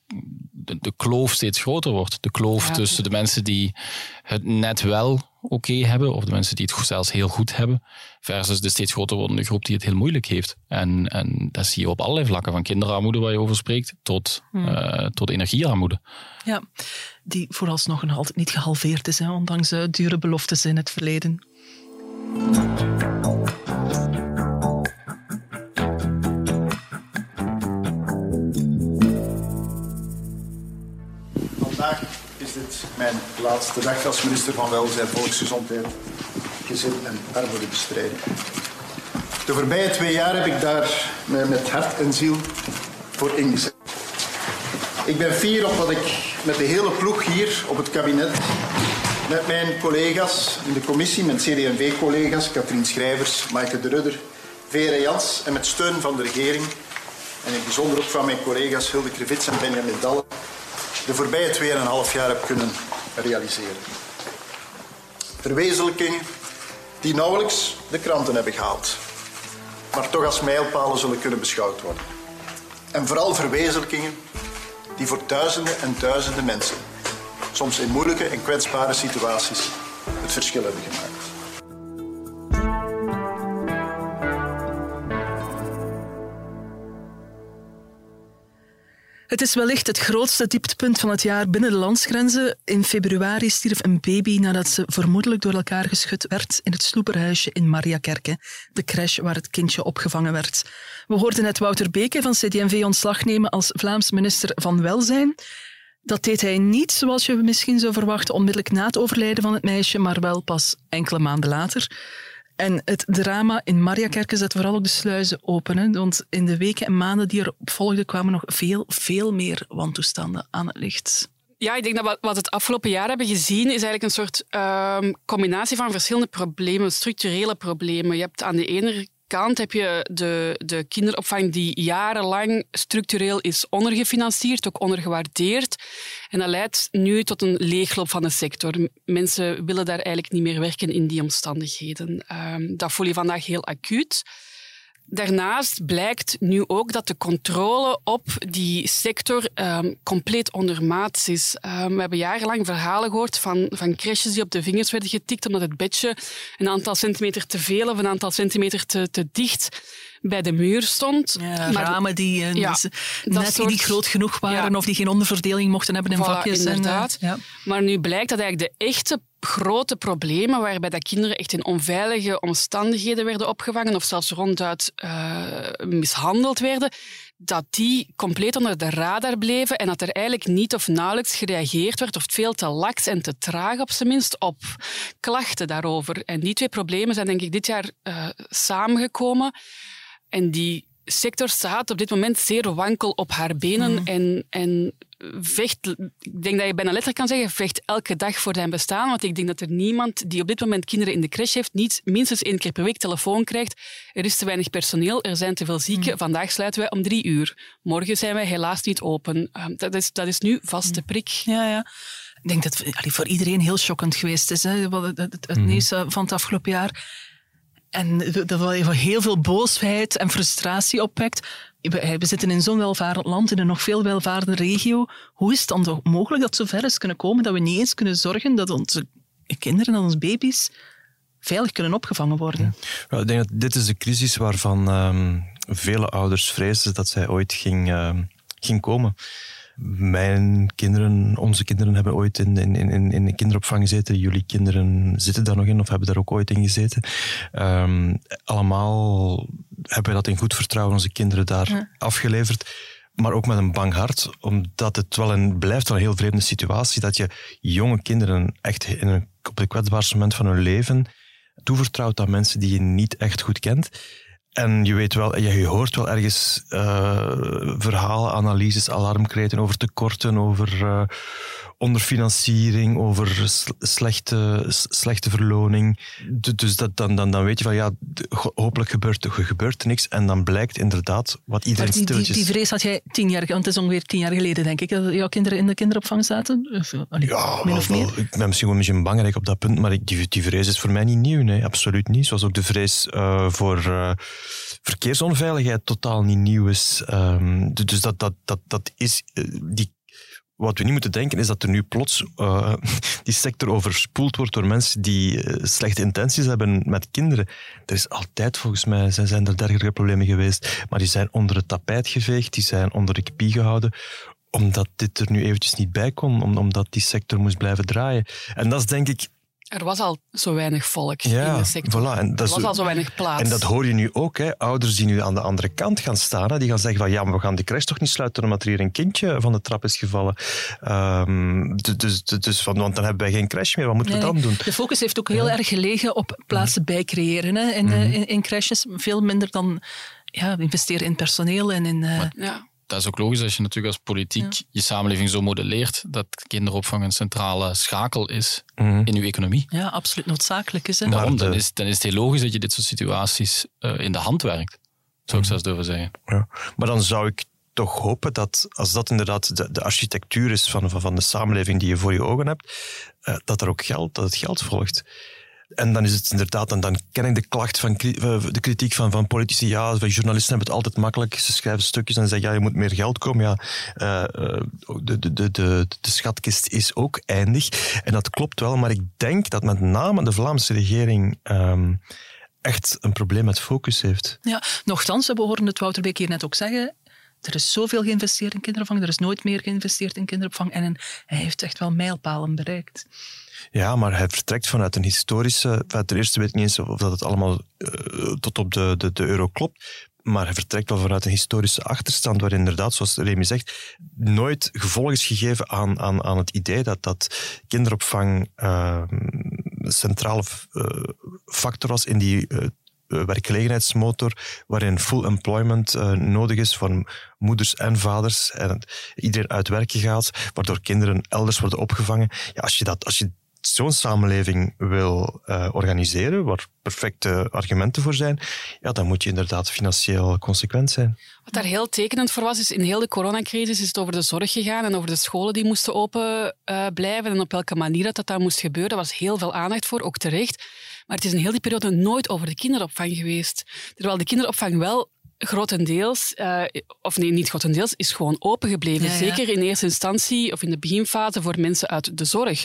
de, de kloof steeds groter wordt. De kloof Ja. tussen de mensen die het net wel oké hebben, of de mensen die het zelfs heel goed hebben, versus de steeds groter wordende groep die het heel moeilijk heeft. En, en dat zie je op allerlei vlakken, van kinderarmoede waar je over spreekt, tot, eh, tot energiearmoede. Ja, die vooralsnog nog altijd niet gehalveerd is, hè, ondanks eh, dure beloftes in het verleden. Mijn laatste dag als minister van Welzijn, Volksgezondheid, Gezin en Armoedebestrijding. De voorbije twee jaar heb ik daar mij met hart en ziel voor ingezet. Ik ben fier op wat ik met de hele ploeg hier op het kabinet, met mijn collega's in de commissie, mijn CD&V-collega's, Katrien Schrijvers, Maaike de Rudder, Vera Jans en met steun van de regering en in bijzonder ook van mijn collega's Hilde Krevits en Benjamin Dalle de voorbije 2,5 jaar heb kunnen realiseren. Verwezenlijkingen die nauwelijks de kranten hebben gehaald, maar toch als mijlpalen zullen kunnen beschouwd worden. En vooral verwezenlijkingen die voor duizenden en duizenden mensen, soms in moeilijke en kwetsbare situaties, het verschil hebben gemaakt. Het is wellicht het grootste dieptepunt van het jaar binnen de landsgrenzen. In februari stierf een baby nadat ze vermoedelijk door elkaar geschud werd in het sloeperhuisje in Mariakerke, de crash waar het kindje opgevangen werd. We hoorden net Wouter Beke van CD&V ontslag nemen als Vlaams minister van Welzijn. Dat deed hij niet, zoals je misschien zou verwachten, onmiddellijk na het overlijden van het meisje, maar wel pas enkele maanden later. En het drama in Mariakerke zet vooral ook de sluizen open. Hè? Want in de weken en maanden die erop volgden kwamen nog veel, veel meer wantoestanden aan het licht. Ja, ik denk dat wat, wat het afgelopen jaar hebben gezien, is eigenlijk een soort ehm, combinatie van verschillende problemen, structurele problemen. Je hebt aan de ene kant heb je de, de kinderopvang die jarenlang structureel is ondergefinancierd, ook ondergewaardeerd. En dat leidt nu tot een leegloop van de sector. Mensen willen daar eigenlijk niet meer werken in die omstandigheden. Ehm, dat voel je vandaag heel acuut. Daarnaast blijkt nu ook dat de controle op die sector ehm, compleet ondermaats is. Ehm, we hebben jarenlang verhalen gehoord van, van crèches die op de vingers werden getikt omdat het bedje een aantal centimeter te veel of een aantal centimeter te, te dicht bij de muur stond. Ja, Maar- ramen die eh, Ja, net soort- niet groot genoeg waren Ja. of die geen onderverdeling mochten hebben in Voilà, vakjes. en, eh, inderdaad. ja. Maar nu blijkt dat eigenlijk de echte grote problemen, waarbij dat kinderen echt in onveilige omstandigheden werden opgevangen of zelfs ronduit eh, mishandeld werden, dat die compleet onder de radar bleven en dat er eigenlijk niet of nauwelijks gereageerd werd, of veel te laks en te traag op zijn minst, op klachten daarover. En die twee problemen zijn denk ik dit jaar eh, samengekomen. En die sector staat op dit moment zeer wankel op haar benen en, en vecht, ik denk dat je bijna letterlijk kan zeggen, vecht elke dag voor zijn bestaan. Want ik denk dat er niemand die op dit moment kinderen in de crash heeft, niet minstens één keer per week telefoon krijgt. Er is te weinig personeel, er zijn te veel zieken. Vandaag sluiten wij om drie uur. Morgen zijn wij helaas niet open. Ehm, dat, is, dat is nu vaste prik. Ja, ja. Ik denk dat het voor iedereen heel schokkend geweest is. Hè, wat het, het, het nieuws eh, van het afgelopen jaar. En dat wel heel veel boosheid en frustratie opwekt. We, zitten in zo'n welvarend land, in een nog veel welvarende regio. Hoe is het dan mogelijk dat het zover is kunnen komen dat we niet eens kunnen zorgen dat onze kinderen, dat onze baby's veilig kunnen opgevangen worden? Wel, ik denk dat dit is de crisis waarvan ehm, vele ouders vreesden dat zij ooit ging, ehm, ging komen. Mijn kinderen, onze kinderen hebben ooit in, in, in, in de kinderopvang gezeten. Jullie kinderen zitten daar nog in of hebben daar ook ooit in gezeten. Ehm, allemaal hebben we dat in goed vertrouwen onze kinderen daar afgeleverd. Maar ook met een bang hart, omdat het wel een, blijft wel een heel vreemde situatie dat je jonge kinderen echt in een, op het kwetsbaarste moment van hun leven toevertrouwt aan mensen die je niet echt goed kent. En je weet wel, je hoort wel ergens uh, verhalen, analyses, alarmkreten over tekorten, over uh, onderfinanciering, over slechte, slechte verloning. Dus dat, dan, dan, dan weet je van ja, hopelijk gebeurt er gebeurt niks. En dan blijkt inderdaad wat iedereen die, stilletjes... Die, die, vrees had jij tien jaar, want het is ongeveer tien jaar geleden, denk ik, dat jouw kinderen in de kinderopvang zaten. Of, allee, ja, min of meer. ik ben misschien wel een beetje belangrijk op dat punt, maar die, die vrees is voor mij niet nieuw. Nee, absoluut niet. Zoals ook de vrees uh, voor uh, verkeersonveiligheid totaal niet nieuw is. Um, dus dat, dat, dat, dat is, uh, die wat we niet moeten denken is dat er nu plots uh, die sector overspoeld wordt door mensen die uh, slechte intenties hebben met kinderen. Er is altijd volgens mij zijn, zijn er dergelijke problemen geweest, maar die zijn onder het tapijt geveegd, die zijn onder de kpie gehouden omdat dit er nu eventjes niet bij kon, omdat die sector moest blijven draaien. En dat is denk ik er was al zo weinig volk in de sector. Voilà, en dat er was al zo weinig plaats. En dat hoor je nu ook. Hè. Ouders die nu aan de andere kant gaan staan, hè, die gaan zeggen van ja, maar we gaan de crash toch niet sluiten omdat er hier een kindje van de trap is gevallen. Um, dus, dus, van, want dan hebben wij geen crash meer. Wat moeten we dan doen? De focus heeft ook heel erg gelegen op plaatsen bijcreëren hè, in, mm in, in, crashes. Veel minder dan ja, investeren in personeel en in... Uh, ja dat is ook logisch als je natuurlijk als politiek je samenleving zo modelleert dat kinderopvang een centrale schakel is mhm. in uw economie. Ja, absoluut noodzakelijk is. Hè? Daarom, dan, is, dan is het heel logisch dat je dit soort situaties uh, in de hand werkt, zou ik zelfs durven zeggen. Ja. Maar dan zou ik toch hopen dat als dat inderdaad de, de architectuur is van, van, van, de samenleving die je voor je ogen hebt, uh, dat er ook geld, dat het geld volgt. En dan is het inderdaad, en dan ken ik de klacht van de kritiek van, van politici. Ja, journalisten hebben het altijd makkelijk. Ze schrijven stukjes en zeggen, ja, je moet meer geld komen. Ja, uh, de, de, de, de, schatkist is ook eindig. En dat klopt wel, maar ik denk dat met name de Vlaamse regering um, echt een probleem met focus heeft. Ja, nochtans, we horen het Wouter Beek hier net ook zeggen. Er is zoveel geïnvesteerd in kinderopvang, er is nooit meer geïnvesteerd in kinderopvang. En hij heeft echt wel mijlpalen bereikt. Ja, maar hij vertrekt vanuit een historische... Ten eerste weet ik niet eens of dat het allemaal uh, tot op de, de, de euro klopt. Maar hij vertrekt wel vanuit een historische achterstand, waar inderdaad, zoals Remy zegt, nooit gevolg is gegeven aan, aan, aan het idee dat, dat kinderopvang een centrale uh, factor was in die uh, werkgelegenheidsmotor, waarin full employment nodig is voor moeders en vaders en iedereen uit werken gaat, waardoor kinderen elders worden opgevangen. Ja, als je dat, als je zo'n samenleving wil uh, organiseren, waar perfecte argumenten voor zijn, ja, dan moet je inderdaad financieel consequent zijn. Wat daar heel tekenend voor was, is in heel de coronacrisis is het over de zorg gegaan en over de scholen die moesten open uh, blijven en op welke manier dat, dat dan moest gebeuren. Daar was heel veel aandacht voor, ook terecht. Maar het is in heel die periode nooit over de kinderopvang geweest. Terwijl de kinderopvang wel grotendeels, uh, of nee, niet grotendeels, is gewoon open gebleven. Zeker in eerste instantie of in de beginfase voor mensen uit de zorg.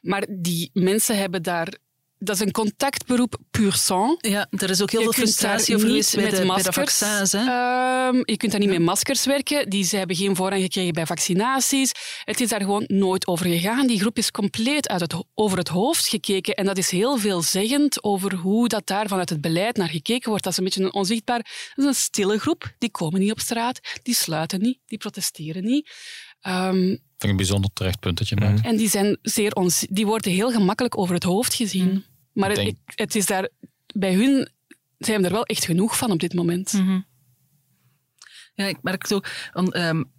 Maar die mensen hebben daar dat is een contactberoep puur sang. Ja, er is ook heel veel frustratie over geweest bij, de, bij de vaccins. Hè? Uh, je kunt daar niet met maskers werken. Die, ze hebben geen voorrang gekregen bij vaccinaties. Het is daar gewoon nooit over gegaan. Die groep is compleet uit het, over het hoofd gekeken. En dat is heel veelzeggend over hoe dat daar vanuit het beleid naar gekeken wordt. Dat is een beetje een onzichtbaar... Dat is een stille groep. Die komen niet op straat. Die sluiten niet. Die protesteren niet. Um, vind ik een bijzonder terecht punt dat je maakt. En die, zijn zeer ons, die worden heel gemakkelijk over het hoofd gezien. Mm. Maar het, het, is daar, bij hun zijn er wel echt genoeg van op dit moment. Mm -hmm. Ja, ik merk het ook. Want, um,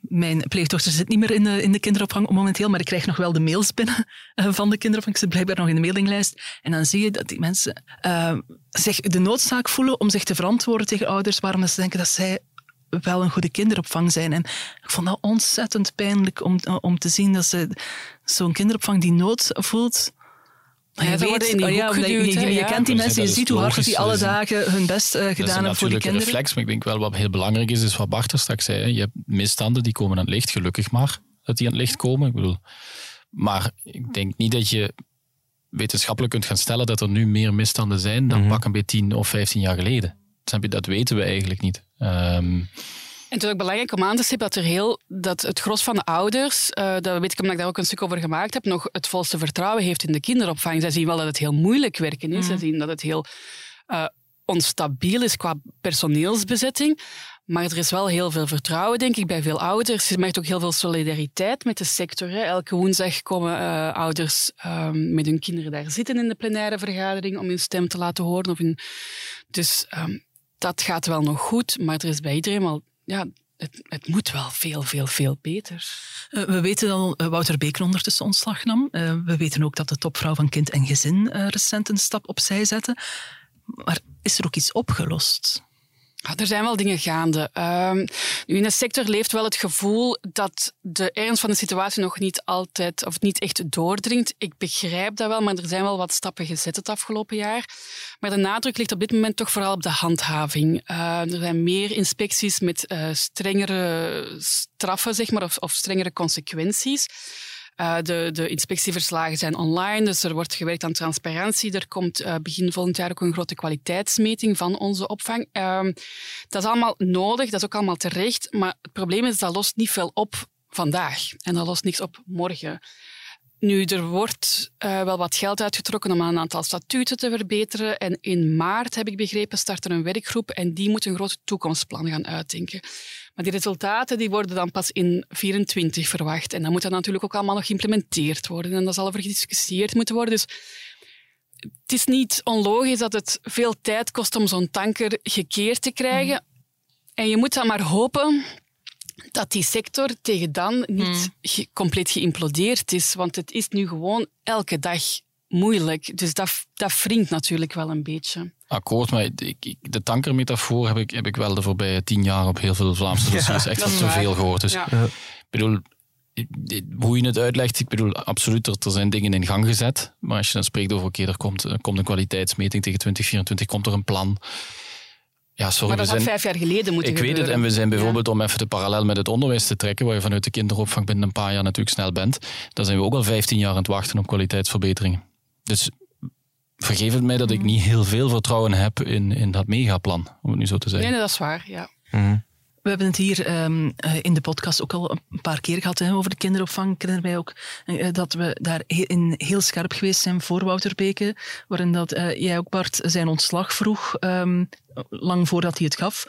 mijn pleegdochter zit niet meer in de, in de kinderopvang momenteel, maar ik krijg nog wel de mails binnen uh, van de kinderopvang. Ik zit blijkbaar nog in de mailinglijst. En dan zie je dat die mensen uh, zich de noodzaak voelen om zich te verantwoorden tegen ouders, waarom ze denken dat zij wel een goede kinderopvang zijn. En ik vond dat ontzettend pijnlijk om, om te zien dat ze zo'n kinderopvang die nood voelt. Ja, je, weet, in die oh ja, je, je, je, kent die mensen, je ziet hoe hard die alle dagen hun best uh, gedaan hebben voor die kinderen. reflex, maar ik denk wel wat heel belangrijk is, is wat Bart er straks zei. Je hebt misstanden die komen aan het licht, gelukkig maar dat die aan het licht komen. Ik bedoel, maar ik denk niet dat je wetenschappelijk kunt gaan stellen dat er nu meer misstanden zijn dan mm -hmm. pak een beetje 10 of 15 jaar geleden. Dat weten we eigenlijk niet. Um, en het is ook belangrijk om aan te stippen dat, er heel, dat het gros van de ouders, uh, dat weet ik omdat ik daar ook een stuk over gemaakt heb, nog het volste vertrouwen heeft in de kinderopvang. Zij zien wel dat het heel moeilijk werken is. Mm. Zij zien dat het heel uh, onstabiel is qua personeelsbezetting. Maar er is wel heel veel vertrouwen, denk ik, bij veel ouders. Je merkt ook heel veel solidariteit met de sector. Hè. Elke woensdag komen uh, ouders uh, met hun kinderen daar zitten in de plenaire vergadering om hun stem te laten horen. Of hun... Dus um, dat gaat wel nog goed, maar er is bij iedereen wel... Ja, het, het moet wel veel, veel, veel beter. Uh, we weten dat uh, Wouter Beker ondertussen ontslag nam. Uh, we weten ook dat de topvrouw van Kind en Gezin recent een stap opzij zette. Maar is er ook iets opgelost? Er zijn wel dingen gaande. Um, in de sector leeft wel het gevoel dat de ernst van de situatie nog niet altijd of niet echt doordringt. Ik begrijp dat wel, maar er zijn wel wat stappen gezet het afgelopen jaar. Maar de nadruk ligt op dit moment toch vooral op de handhaving. Uh, er zijn meer inspecties met uh, strengere straffen, zeg maar, of, of strengere consequenties. Uh, de, de, inspectieverslagen zijn online, dus er wordt gewerkt aan transparantie. Er komt uh, begin volgend jaar ook een grote kwaliteitsmeting van onze opvang. Uh, dat is allemaal nodig, dat is ook allemaal terecht, maar het probleem is dat lost niet veel op vandaag en dat lost niks op morgen. Nu, er wordt uh, wel wat geld uitgetrokken om een aantal statuten te verbeteren. En in maart, heb ik begrepen, start er een werkgroep en die moet een groot toekomstplan gaan uitdenken. Maar die resultaten die worden dan pas in 24 verwacht. En dan moet dat natuurlijk ook allemaal nog geïmplementeerd worden. En dat zal over gediscussieerd moeten worden. Dus het is niet onlogisch dat het veel tijd kost om zo'n tanker gekeerd te krijgen. Mm. En je moet dan maar hopen dat die sector tegen dan niet mm. compleet geïmplodeerd is. Want het is nu gewoon elke dag moeilijk. Dus dat, dat wringt natuurlijk wel een beetje. Akkoord, maar ik, de tankermetafoor heb ik, heb ik wel de voorbije tien jaar op heel veel Vlaamse dossiers echt wel te veel gehoord. Dus ik bedoel, hoe je het uitlegt, ik bedoel, absoluut, er, er zijn dingen in gang gezet. Maar als je dan spreekt over, oké, er, komt, er komt een kwaliteitsmeting tegen 2024, komt er een plan. Ja, sorry, maar dat had vijf jaar geleden moeten Ik weet het, en we zijn bijvoorbeeld, om even de parallel met het onderwijs te trekken, waar je vanuit de kinderopvang binnen een paar jaar natuurlijk snel bent, dan zijn we ook al 15 jaar aan het wachten op kwaliteitsverbeteringen. Dus vergeef het mij dat ik niet heel veel vertrouwen heb in, in dat megaplan, om het nu zo te zeggen. Nee, dat is waar, ja. Mhm. We hebben het hier um, in de podcast ook al een paar keer gehad hè, over de kinderopvang. Ik herinner mij ook uh, dat we daar in heel scherp geweest zijn voor Wouter Beke, waarin dat, uh, jij ook, Bart, zijn ontslag vroeg, um, lang voordat hij het gaf.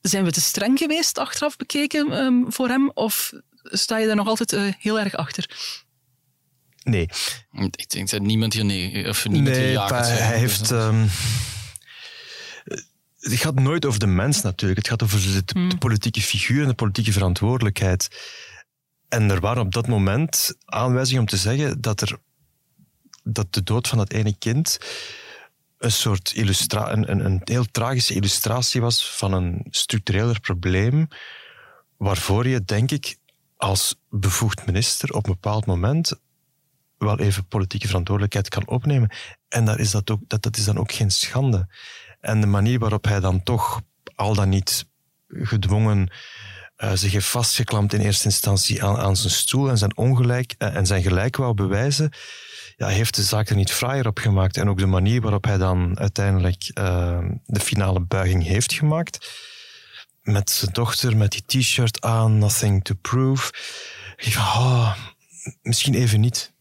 Zijn we te streng geweest, achteraf bekeken, um, voor hem? Of sta je daar nog altijd uh, heel erg achter? Nee. Ik denk dat niemand hier nee, of niemand nee, hier ja hij heeft. Um, het gaat nooit over de mens natuurlijk. Het gaat over de, de, hmm. politieke figuur en de politieke verantwoordelijkheid. En er waren op dat moment aanwijzingen om te zeggen dat, er, dat de dood van dat ene kind een soort illustra een, een, een heel tragische illustratie was van een structureler probleem, waarvoor je, denk ik, als bevoegd minister op een bepaald moment wel even politieke verantwoordelijkheid kan opnemen. En dat is, dat ook, dat, dat is dan ook geen schande. En de manier waarop hij dan toch al dan niet gedwongen uh, zich heeft vastgeklampt in eerste instantie aan, aan zijn stoel en zijn ongelijk uh, en zijn gelijk wou bewijzen, ja, heeft de zaak er niet fraaier op gemaakt. En ook de manier waarop hij dan uiteindelijk uh, de finale buiging heeft gemaakt. Met zijn dochter, met die t-shirt aan, nothing to prove. Ik oh, misschien even niet.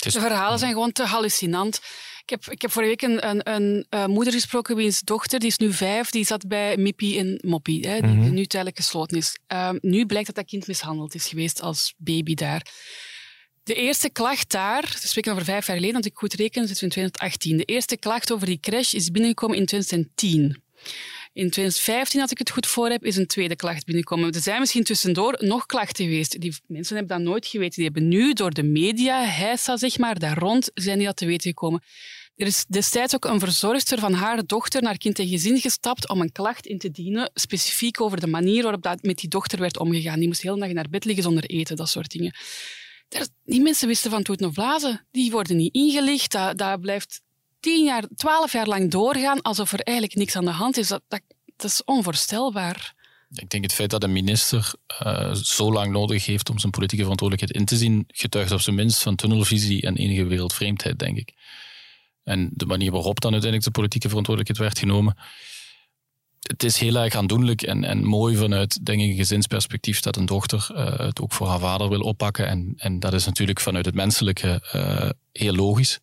De verhalen zijn gewoon te hallucinant. Ik heb, ik heb vorige week een, een, een uh, moeder gesproken wiens dochter, die is nu vijf, die zat bij Mippie in Moppie, hè, die, mhm. nu tijdelijk gesloten is. Uh, nu blijkt dat dat kind mishandeld is geweest als baby daar. De eerste klacht daar, we spreken over vijf jaar geleden, als ik goed reken, zitten we in 2018. De eerste klacht over die crash is binnengekomen in 2010. In 2015, als ik het goed voor heb, is een tweede klacht binnengekomen. Er zijn misschien tussendoor nog klachten geweest. Die mensen hebben dat nooit geweten. Die hebben nu door de media, heisa zeg maar, daar rond, zijn die dat te weten gekomen. Er is destijds ook een verzorgster van haar dochter naar kind en gezin gestapt om een klacht in te dienen, specifiek over de manier waarop dat met die dochter werd omgegaan. Die moest heel dag naar bed liggen zonder eten, dat soort dingen. Die mensen wisten van toeten of blazen. Die worden niet ingelicht. Dat blijft tien jaar, twaalf jaar lang doorgaan alsof er eigenlijk niks aan de hand is. Dat, dat, is onvoorstelbaar. Ik denk het feit dat een minister uh, zo lang nodig heeft om zijn politieke verantwoordelijkheid in te zien, getuigt op zijn minst van tunnelvisie en enige wereldvreemdheid, denk ik. En de manier waarop dan uiteindelijk de politieke verantwoordelijkheid werd genomen. Het is heel erg aandoenlijk en, en mooi vanuit, denk ik, een gezinsperspectief dat een dochter uh, het ook voor haar vader wil oppakken. En, en dat is natuurlijk vanuit het menselijke uh, heel logisch.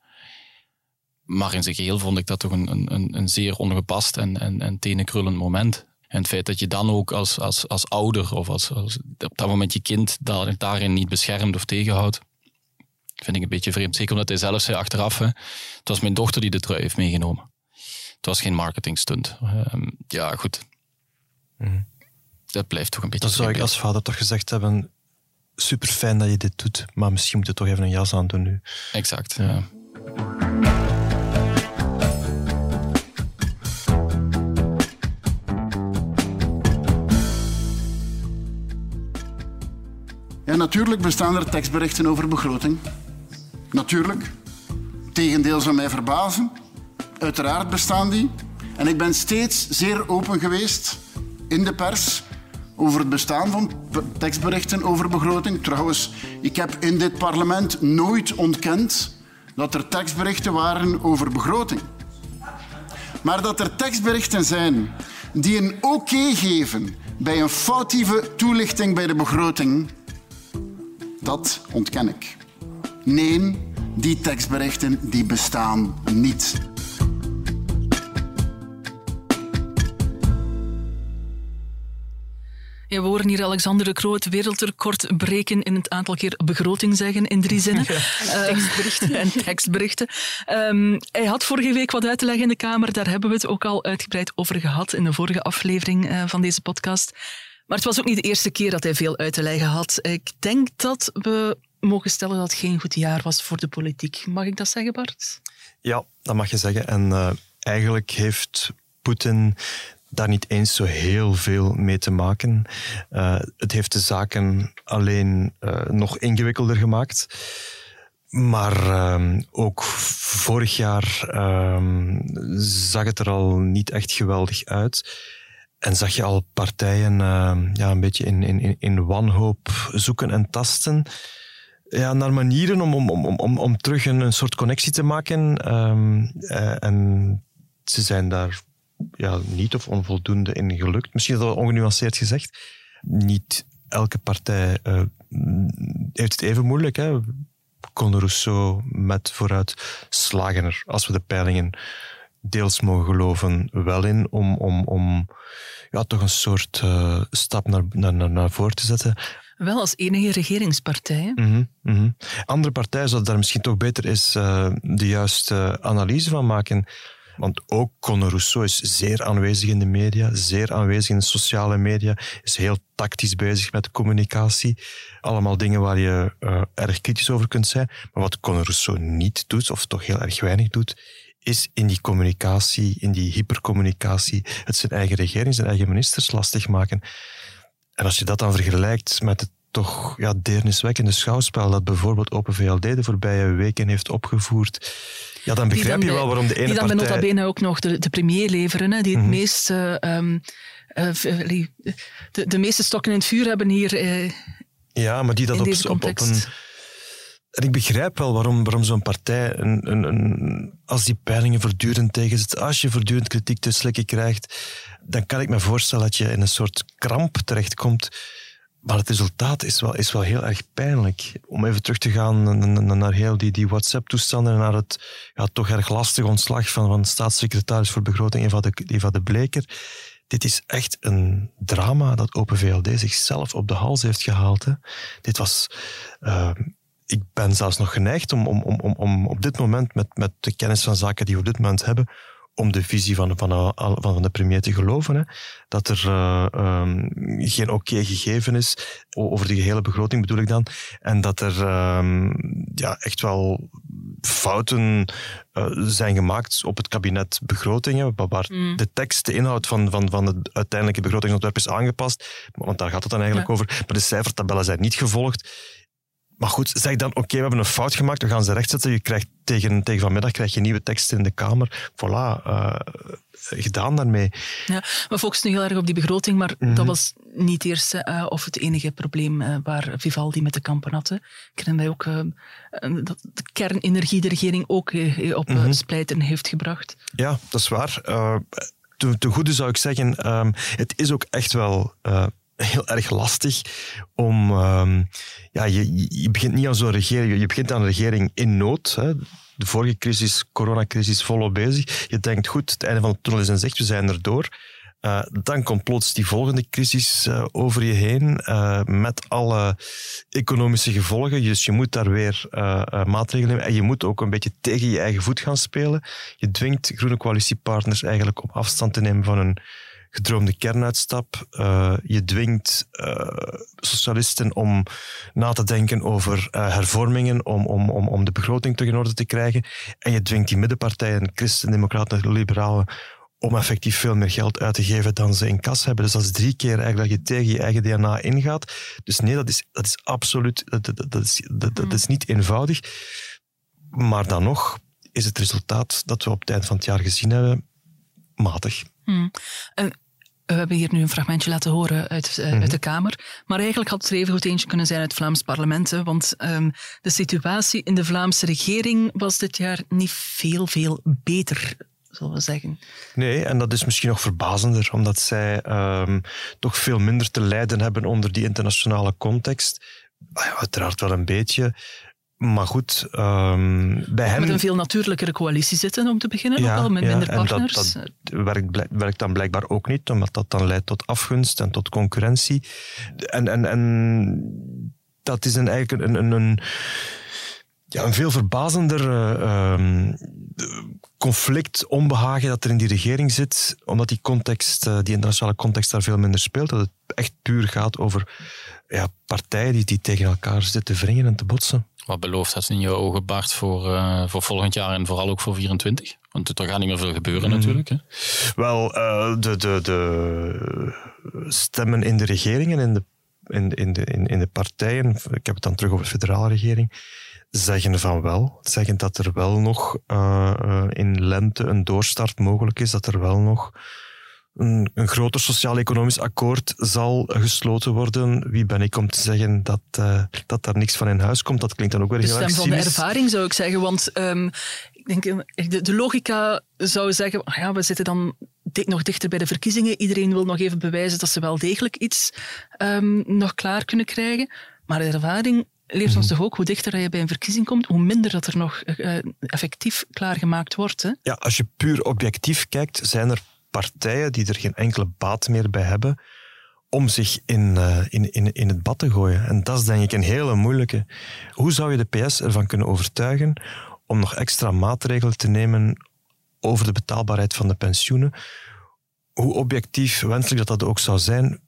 Maar in zijn geheel vond ik dat toch een, een, een zeer ongepast en, en, en tenenkrullend moment. En het feit dat je dan ook als, als, als ouder of als, als op dat moment je kind daar, daarin niet beschermt of tegenhoudt, vind ik een beetje vreemd. Zeker omdat hij zelf zei achteraf, hè, het was mijn dochter die de trui heeft meegenomen. het was geen marketing stunt. Ehm, ja, goed. Mhm. Dat blijft toch een beetje... Dan zou ik als vader toch gezegd hebben, super fijn dat je dit doet, maar misschien moet je toch even een jas aan doen nu. Exact, ja. Ja, natuurlijk bestaan er tekstberichten over begroting. Natuurlijk. Tegendeel zou mij verbazen. Uiteraard bestaan die. En ik ben steeds zeer open geweest in de pers over het bestaan van tekstberichten over begroting. Trouwens, ik heb in dit parlement nooit ontkend dat er tekstberichten waren over begroting. Maar dat er tekstberichten zijn die een oké geven bij een foutieve toelichting bij de begroting, dat ontken ik. Nee, die tekstberichten die bestaan niet. Ja, we horen hier Alexander de Croo het wereldrecord breken in het aantal keer begroting zeggen in drie zinnen. Ja. Uh, tekstberichten. en tekstberichten. Um, hij had vorige week wat uit te leggen in de Kamer. Daar hebben we het ook al uitgebreid over gehad in de vorige aflevering uh, van deze podcast. Maar het was ook niet de eerste keer dat hij veel uit te leggen had. Ik denk dat we mogen stellen dat het geen goed jaar was voor de politiek. Mag ik dat zeggen, Bart? Ja, dat mag je zeggen. En uh, eigenlijk heeft Poetin daar niet eens zo heel veel mee te maken. Uh, het heeft de zaken alleen uh, nog ingewikkelder gemaakt. Maar uh, ook vorig jaar ehm, zag het er al niet echt geweldig uit. En zag je al partijen ehm, ja, een beetje in, in, in wanhoop zoeken en tasten ja, naar manieren om, om, om, om, om terug een, een soort connectie te maken. Um, uh, en ze zijn daar ja, niet of onvoldoende in gelukt. Misschien is ongenuanceerd gezegd. Niet elke partij uh, heeft het even moeilijk. Hè. Conor Rousseau met vooruit slagen er, als we de peilingen deels mogen geloven, wel in om, om, om ja, toch een soort uh, stap naar, naar, naar voren te zetten. Wel als enige regeringspartij. Mm -hmm, mm -hmm. Andere partijen zouden daar misschien toch beter eens uh, de juiste analyse van maken. Want ook Conor Rousseau is zeer aanwezig in de media, zeer aanwezig in de sociale media, is heel tactisch bezig met communicatie. Allemaal dingen waar je uh, erg kritisch over kunt zijn. Maar wat Conor Rousseau niet doet, of toch heel erg weinig doet, is in die communicatie, in die hypercommunicatie, het zijn eigen regering, zijn eigen ministers lastig maken. En als je dat dan vergelijkt met het toch ja, deerniswekkende schouwspel dat bijvoorbeeld Open VLD de voorbije weken heeft opgevoerd, ja, dan begrijp dan je wel waarom de ene die dan partij... Dan bene ook nog de, de premier leveren, hè, die het Mhm. meest... Uh, um, uh, de, de meeste stokken in het vuur hebben hier uh, Ja, maar die dat op, op, een... En ik begrijp wel waarom, waarom zo'n partij, een, een, een, als die peilingen voortdurend tegenzit, als je voortdurend kritiek te slikken krijgt, dan kan ik me voorstellen dat je in een soort kramp terechtkomt. Maar het resultaat is wel, is wel heel erg pijnlijk. Om even terug te gaan naar, heel die, die WhatsApp-toestanden en naar het ja, toch erg lastige ontslag van, van staatssecretaris voor begroting Eva de, Eva de Bleker. Dit is echt een drama dat Open VLD zichzelf op de hals heeft gehaald. Hè. Dit was... Uh, ik ben zelfs nog geneigd om, om, om, om op dit moment, met, met de kennis van zaken die we op dit moment hebben, om de visie van, van, van, van de premier te geloven. Hè. Dat er uh, um, geen oké okay gegeven is, over de gehele begroting bedoel ik dan. En dat er um, ja, echt wel fouten uh, zijn gemaakt op het kabinet begrotingen, waar mm. de tekst, de inhoud van, van, van het uiteindelijke begrotingsontwerp is aangepast. Want daar gaat het dan eigenlijk ja. over. Maar de cijfertabellen zijn niet gevolgd. Maar goed, zeg dan, oké, okay, we hebben een fout gemaakt, we gaan ze rechtzetten. Je krijgt tegen, tegen vanmiddag krijg je nieuwe teksten in de Kamer. Voilà, uh, gedaan daarmee. Ja, we focussen nu heel erg op die begroting, maar mm -hmm. dat was niet het eerste uh, of het enige probleem uh, waar Vivaldi met de kampen had. Ik herinner mij ook dat de kernenergie de regering ook op mm -hmm. splijten heeft gebracht. Ja, dat is waar. ten, ten goede zou ik zeggen, um, het is ook echt wel heel erg lastig om... Um, ja, je, je begint niet aan zo'n regering... Je begint aan een regering in nood. Hè. De vorige crisis, coronacrisis, volop bezig. Je denkt, goed, het einde van de tunnel is in zicht, we zijn erdoor. Uh, dan komt plots die volgende crisis uh, over je heen, uh, met alle economische gevolgen. Dus je moet daar weer maatregelen nemen. En je moet ook een beetje tegen je eigen voet gaan spelen. Je dwingt groene coalitiepartners eigenlijk om afstand te nemen van hun gedroomde kernuitstap. je dwingt socialisten om na te denken over hervormingen, om, om, om, om de begroting terug in orde te krijgen. En je dwingt die middenpartijen, christen, democraten en liberalen, om effectief veel meer geld uit te geven dan ze in kas hebben. Dus dat is drie keer eigenlijk dat je tegen je eigen DNA ingaat. Dus nee, dat is, dat is absoluut, dat, dat, dat is, dat, dat is niet eenvoudig. Maar dan nog is het resultaat dat we op het eind van het jaar gezien hebben matig. Hmm. We hebben hier nu een fragmentje laten horen uit, uh, uit de Kamer. Maar eigenlijk had het er even goed eentje kunnen zijn uit het Vlaams parlement. Hè, want um, de situatie in de Vlaamse regering was dit jaar niet veel, veel beter zullen we zeggen. Nee, en dat is misschien nog verbazender, omdat zij um, toch veel minder te lijden hebben onder die internationale context. Ah uiteraard wel een beetje. Maar goed, um, bij hen... Met een veel natuurlijkere coalitie zitten, om te beginnen, ja, ook al, met ja, minder partners. dat, dat werkt, werkt, dan blijkbaar ook niet, omdat dat dan leidt tot afgunst en tot concurrentie. En, en, en dat is een, eigenlijk een, een, een ja, een veel verbazender uh, conflict, onbehagen dat er in die regering zit, omdat die context, uh, die internationale context daar veel minder speelt. Dat het echt puur gaat over ja, partijen die, die tegen elkaar zitten te wringen en te botsen. Wat belooft dat in je ogen, Bart, voor, uh, voor volgend jaar en vooral ook voor 24? Want er gaat niet meer veel gebeuren mhm. natuurlijk. Hè? Wel, de, de, de stemmen in de regeringen, in de, in, in, de, in, in de partijen, ik heb het dan terug over de federale regering, zeggen van wel. Zeggen dat er wel nog uh, in lente een doorstart mogelijk is, dat er wel nog een, een groter sociaal-economisch akkoord zal gesloten worden. Wie ben ik om te zeggen dat, uh, dat daar niks van in huis komt? Dat klinkt dan ook weer heel erg De van de ervaring zou ik zeggen, want um, ik denk, de, de, logica zou zeggen, ah ja, we zitten dan nog dichter bij de verkiezingen. Iedereen wil nog even bewijzen dat ze wel degelijk iets um, nog klaar kunnen krijgen. Maar de ervaring leert ons mhm. toch ook hoe dichter je bij een verkiezing komt, hoe minder dat er nog uh, effectief klaargemaakt wordt. Hè? Ja, als je puur objectief kijkt, zijn er partijen die er geen enkele baat meer bij hebben om zich in, uh, in, in, in het bad te gooien. En dat is denk ik een hele moeilijke. Hoe zou je de PS ervan kunnen overtuigen om nog extra maatregelen te nemen over de betaalbaarheid van de pensioenen? Hoe objectief wenselijk dat dat ook zou zijn,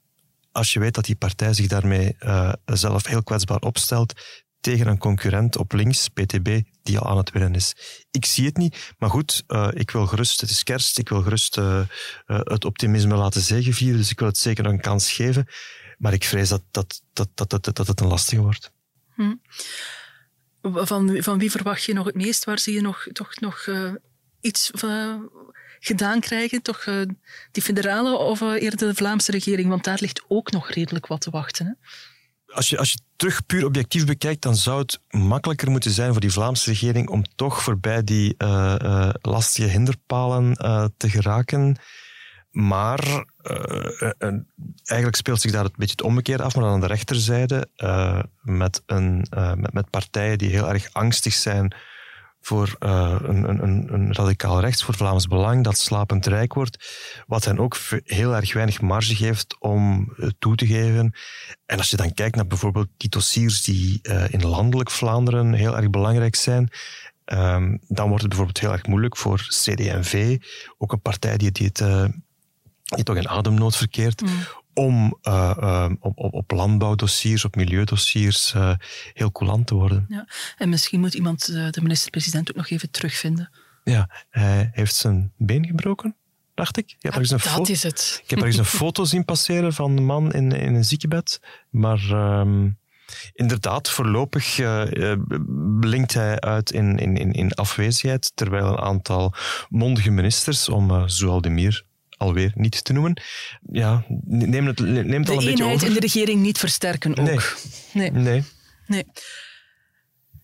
als je weet dat die partij zich daarmee uh, zelf heel kwetsbaar opstelt tegen een concurrent op links, PTB, die al aan het winnen is. Ik zie het niet, maar goed, uh, ik wil gerust, het is kerst, ik wil gerust uh, het optimisme laten zegenvieren, dus ik wil het zeker een kans geven. Maar ik vrees dat, dat, dat, dat, dat, dat het een lastige wordt. Hm. Van, van wie verwacht je nog het meest? Waar zie je nog, toch nog iets gedaan krijgen, toch die federale of eerder de Vlaamse regering? Want daar ligt ook nog redelijk wat te wachten. Hè? Als je, als je terug puur objectief bekijkt, dan zou het makkelijker moeten zijn voor die Vlaamse regering om toch voorbij die uh, lastige hinderpalen te geraken. Maar eigenlijk speelt zich daar een beetje het omgekeerde af, maar aan de rechterzijde met, een, met partijen die heel erg angstig zijn voor uh, een, een, een, radicaal rechts, voor Vlaams Belang, dat slapend rijk wordt, wat hen ook heel erg weinig marge geeft om uh, toe te geven. En als je dan kijkt naar bijvoorbeeld die dossiers die uh, in landelijk Vlaanderen heel erg belangrijk zijn, um, dan wordt het bijvoorbeeld heel erg moeilijk voor CD&V, ook een partij die, die, het, die toch in ademnood verkeert, mm om uh, op, op, landbouwdossiers, op milieudossiers uh, heel coulant te worden. Ja. En misschien moet iemand de minister-president ook nog even terugvinden. Ja, hij heeft zijn been gebroken, dacht ik. ik heb ja, een dat is het. Ik heb ergens een foto zien passeren van een man in, in een ziekenbed. Maar um, inderdaad, voorlopig blinkt hij uit in, in, in afwezigheid, terwijl een aantal mondige ministers, om Zoaldemir alweer niet te noemen. Ja, neem het, neem het al een beetje over. in de regering niet versterken ook. Nee. Nee. nee.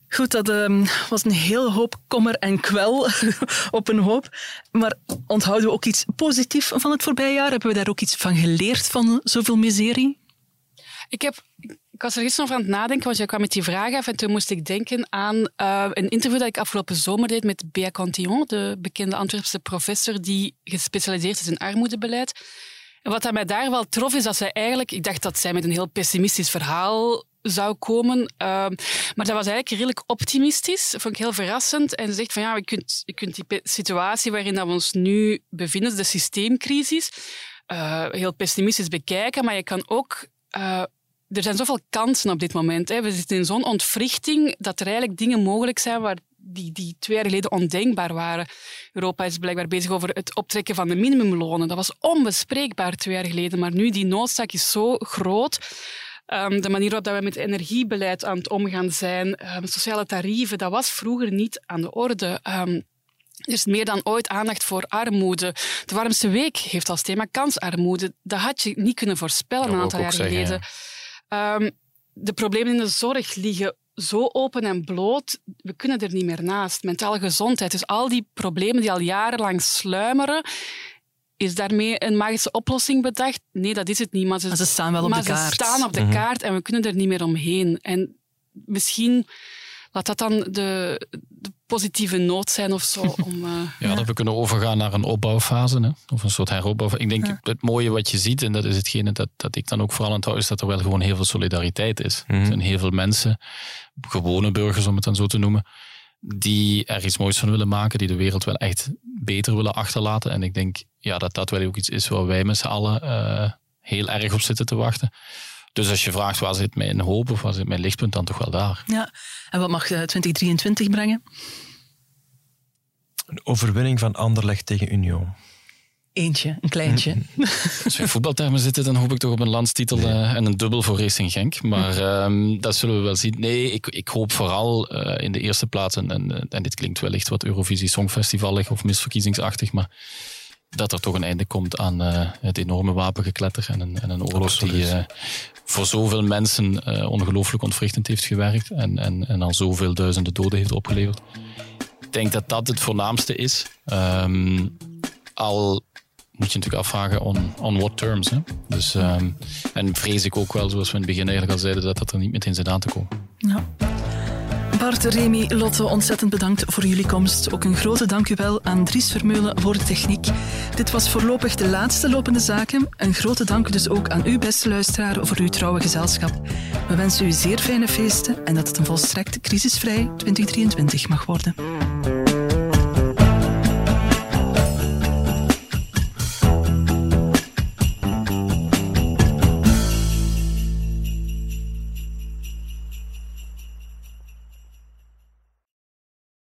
Goed, dat um, was een heel hoop kommer en kwel op een hoop. Maar onthouden we ook iets positiefs van het voorbije jaar? Hebben we daar ook iets van geleerd van zoveel miserie? Ik heb ik was er gisteren over aan het nadenken, want jij kwam met die vraag af en toen moest ik denken aan uh, een interview dat ik afgelopen zomer deed met Bea Cantillon, de bekende Antwerpse professor die gespecialiseerd is in armoedebeleid. Wat dat mij daar wel trof, is dat zij eigenlijk... Ik dacht dat zij met een heel pessimistisch verhaal zou komen. Ehm, maar dat was eigenlijk redelijk optimistisch. Dat vond ik heel verrassend. En ze zegt van ja, je kunt, je kunt die situatie waarin dat we ons nu bevinden, de systeemcrisis, uh, heel pessimistisch bekijken. Maar je kan ook er zijn zoveel kansen op dit moment. Hè. We zitten in zo'n ontwrichting dat er eigenlijk dingen mogelijk zijn waar die, die twee jaar geleden ondenkbaar waren. Europa is blijkbaar bezig over het optrekken van de minimumlonen. Dat was onbespreekbaar twee jaar geleden, maar nu die noodzaak is zo groot. Um, de manier waarop we met energiebeleid aan het omgaan zijn, um, sociale tarieven, dat was vroeger niet aan de orde. Um, er is meer dan ooit aandacht voor armoede. De warmste week heeft als thema kansarmoede. Dat had je niet kunnen voorspellen een aantal jaar geleden. Um, de problemen in de zorg liggen zo open en bloot, we kunnen er niet meer naast. Mentale gezondheid, dus al die problemen die al jarenlang sluimeren, is daarmee een magische oplossing bedacht? Nee, dat is het niet. Maar ze, staan wel op de kaart. Ze staan op de mhm. kaart en we kunnen er niet meer omheen. En misschien laat dat dan de, de positieve noot zijn of zo. Om, uh, ja, dat we kunnen overgaan naar een opbouwfase, hè? of een soort heropbouw. Ik denk het mooie wat je ziet, en dat is hetgene dat, dat ik dan ook vooral aan het houden, is dat er wel gewoon heel veel solidariteit is. Er mhm. zijn heel veel mensen, gewone burgers om het dan zo te noemen, die er iets moois van willen maken, die de wereld wel echt beter willen achterlaten. En ik denk ja, dat dat wel ook iets is waar wij met z'n allen uh, heel erg op zitten te wachten. Dus als je vraagt waar zit mijn hoop of waar zit mijn lichtpunt, dan toch wel daar. Ja, en wat mag 2023 eh, brengen? Een overwinning van Anderlecht tegen Union. Eentje, een kleintje. Als we in voetbaltermen zitten, dan hoop ik toch op een landstitel uh, en een dubbel voor Racing Genk. Maar um, dat zullen we wel zien. Nee, ik, ik hoop vooral uh, in de eerste plaats, en, en, en dit klinkt wellicht wat Eurovisie Songfestivalig of misverkiezingsachtig, maar dat er toch een einde komt aan uh, het enorme wapengekletter en een, en een oorlog die uh, voor zoveel mensen uh, ongelooflijk ontwrichtend heeft gewerkt en, en, en al zoveel duizenden doden heeft opgeleverd. Ik denk dat dat het voornaamste is. Um, al moet je natuurlijk afvragen on, on what terms. Hè? Dus, um, en vrees ik ook wel, zoals we in het begin eigenlijk al zeiden, dat dat er niet meteen zit aan te komen. Ja. Bart, Remy, Lotte, ontzettend bedankt voor jullie komst. Ook een grote dank u wel aan Dries Vermeulen voor de techniek. Dit was voorlopig de laatste lopende zaken. Een grote dank dus ook aan u, beste luisteraar, voor uw trouwe gezelschap. We wensen u zeer fijne feesten en dat het een volstrekt crisisvrij 2023 mag worden.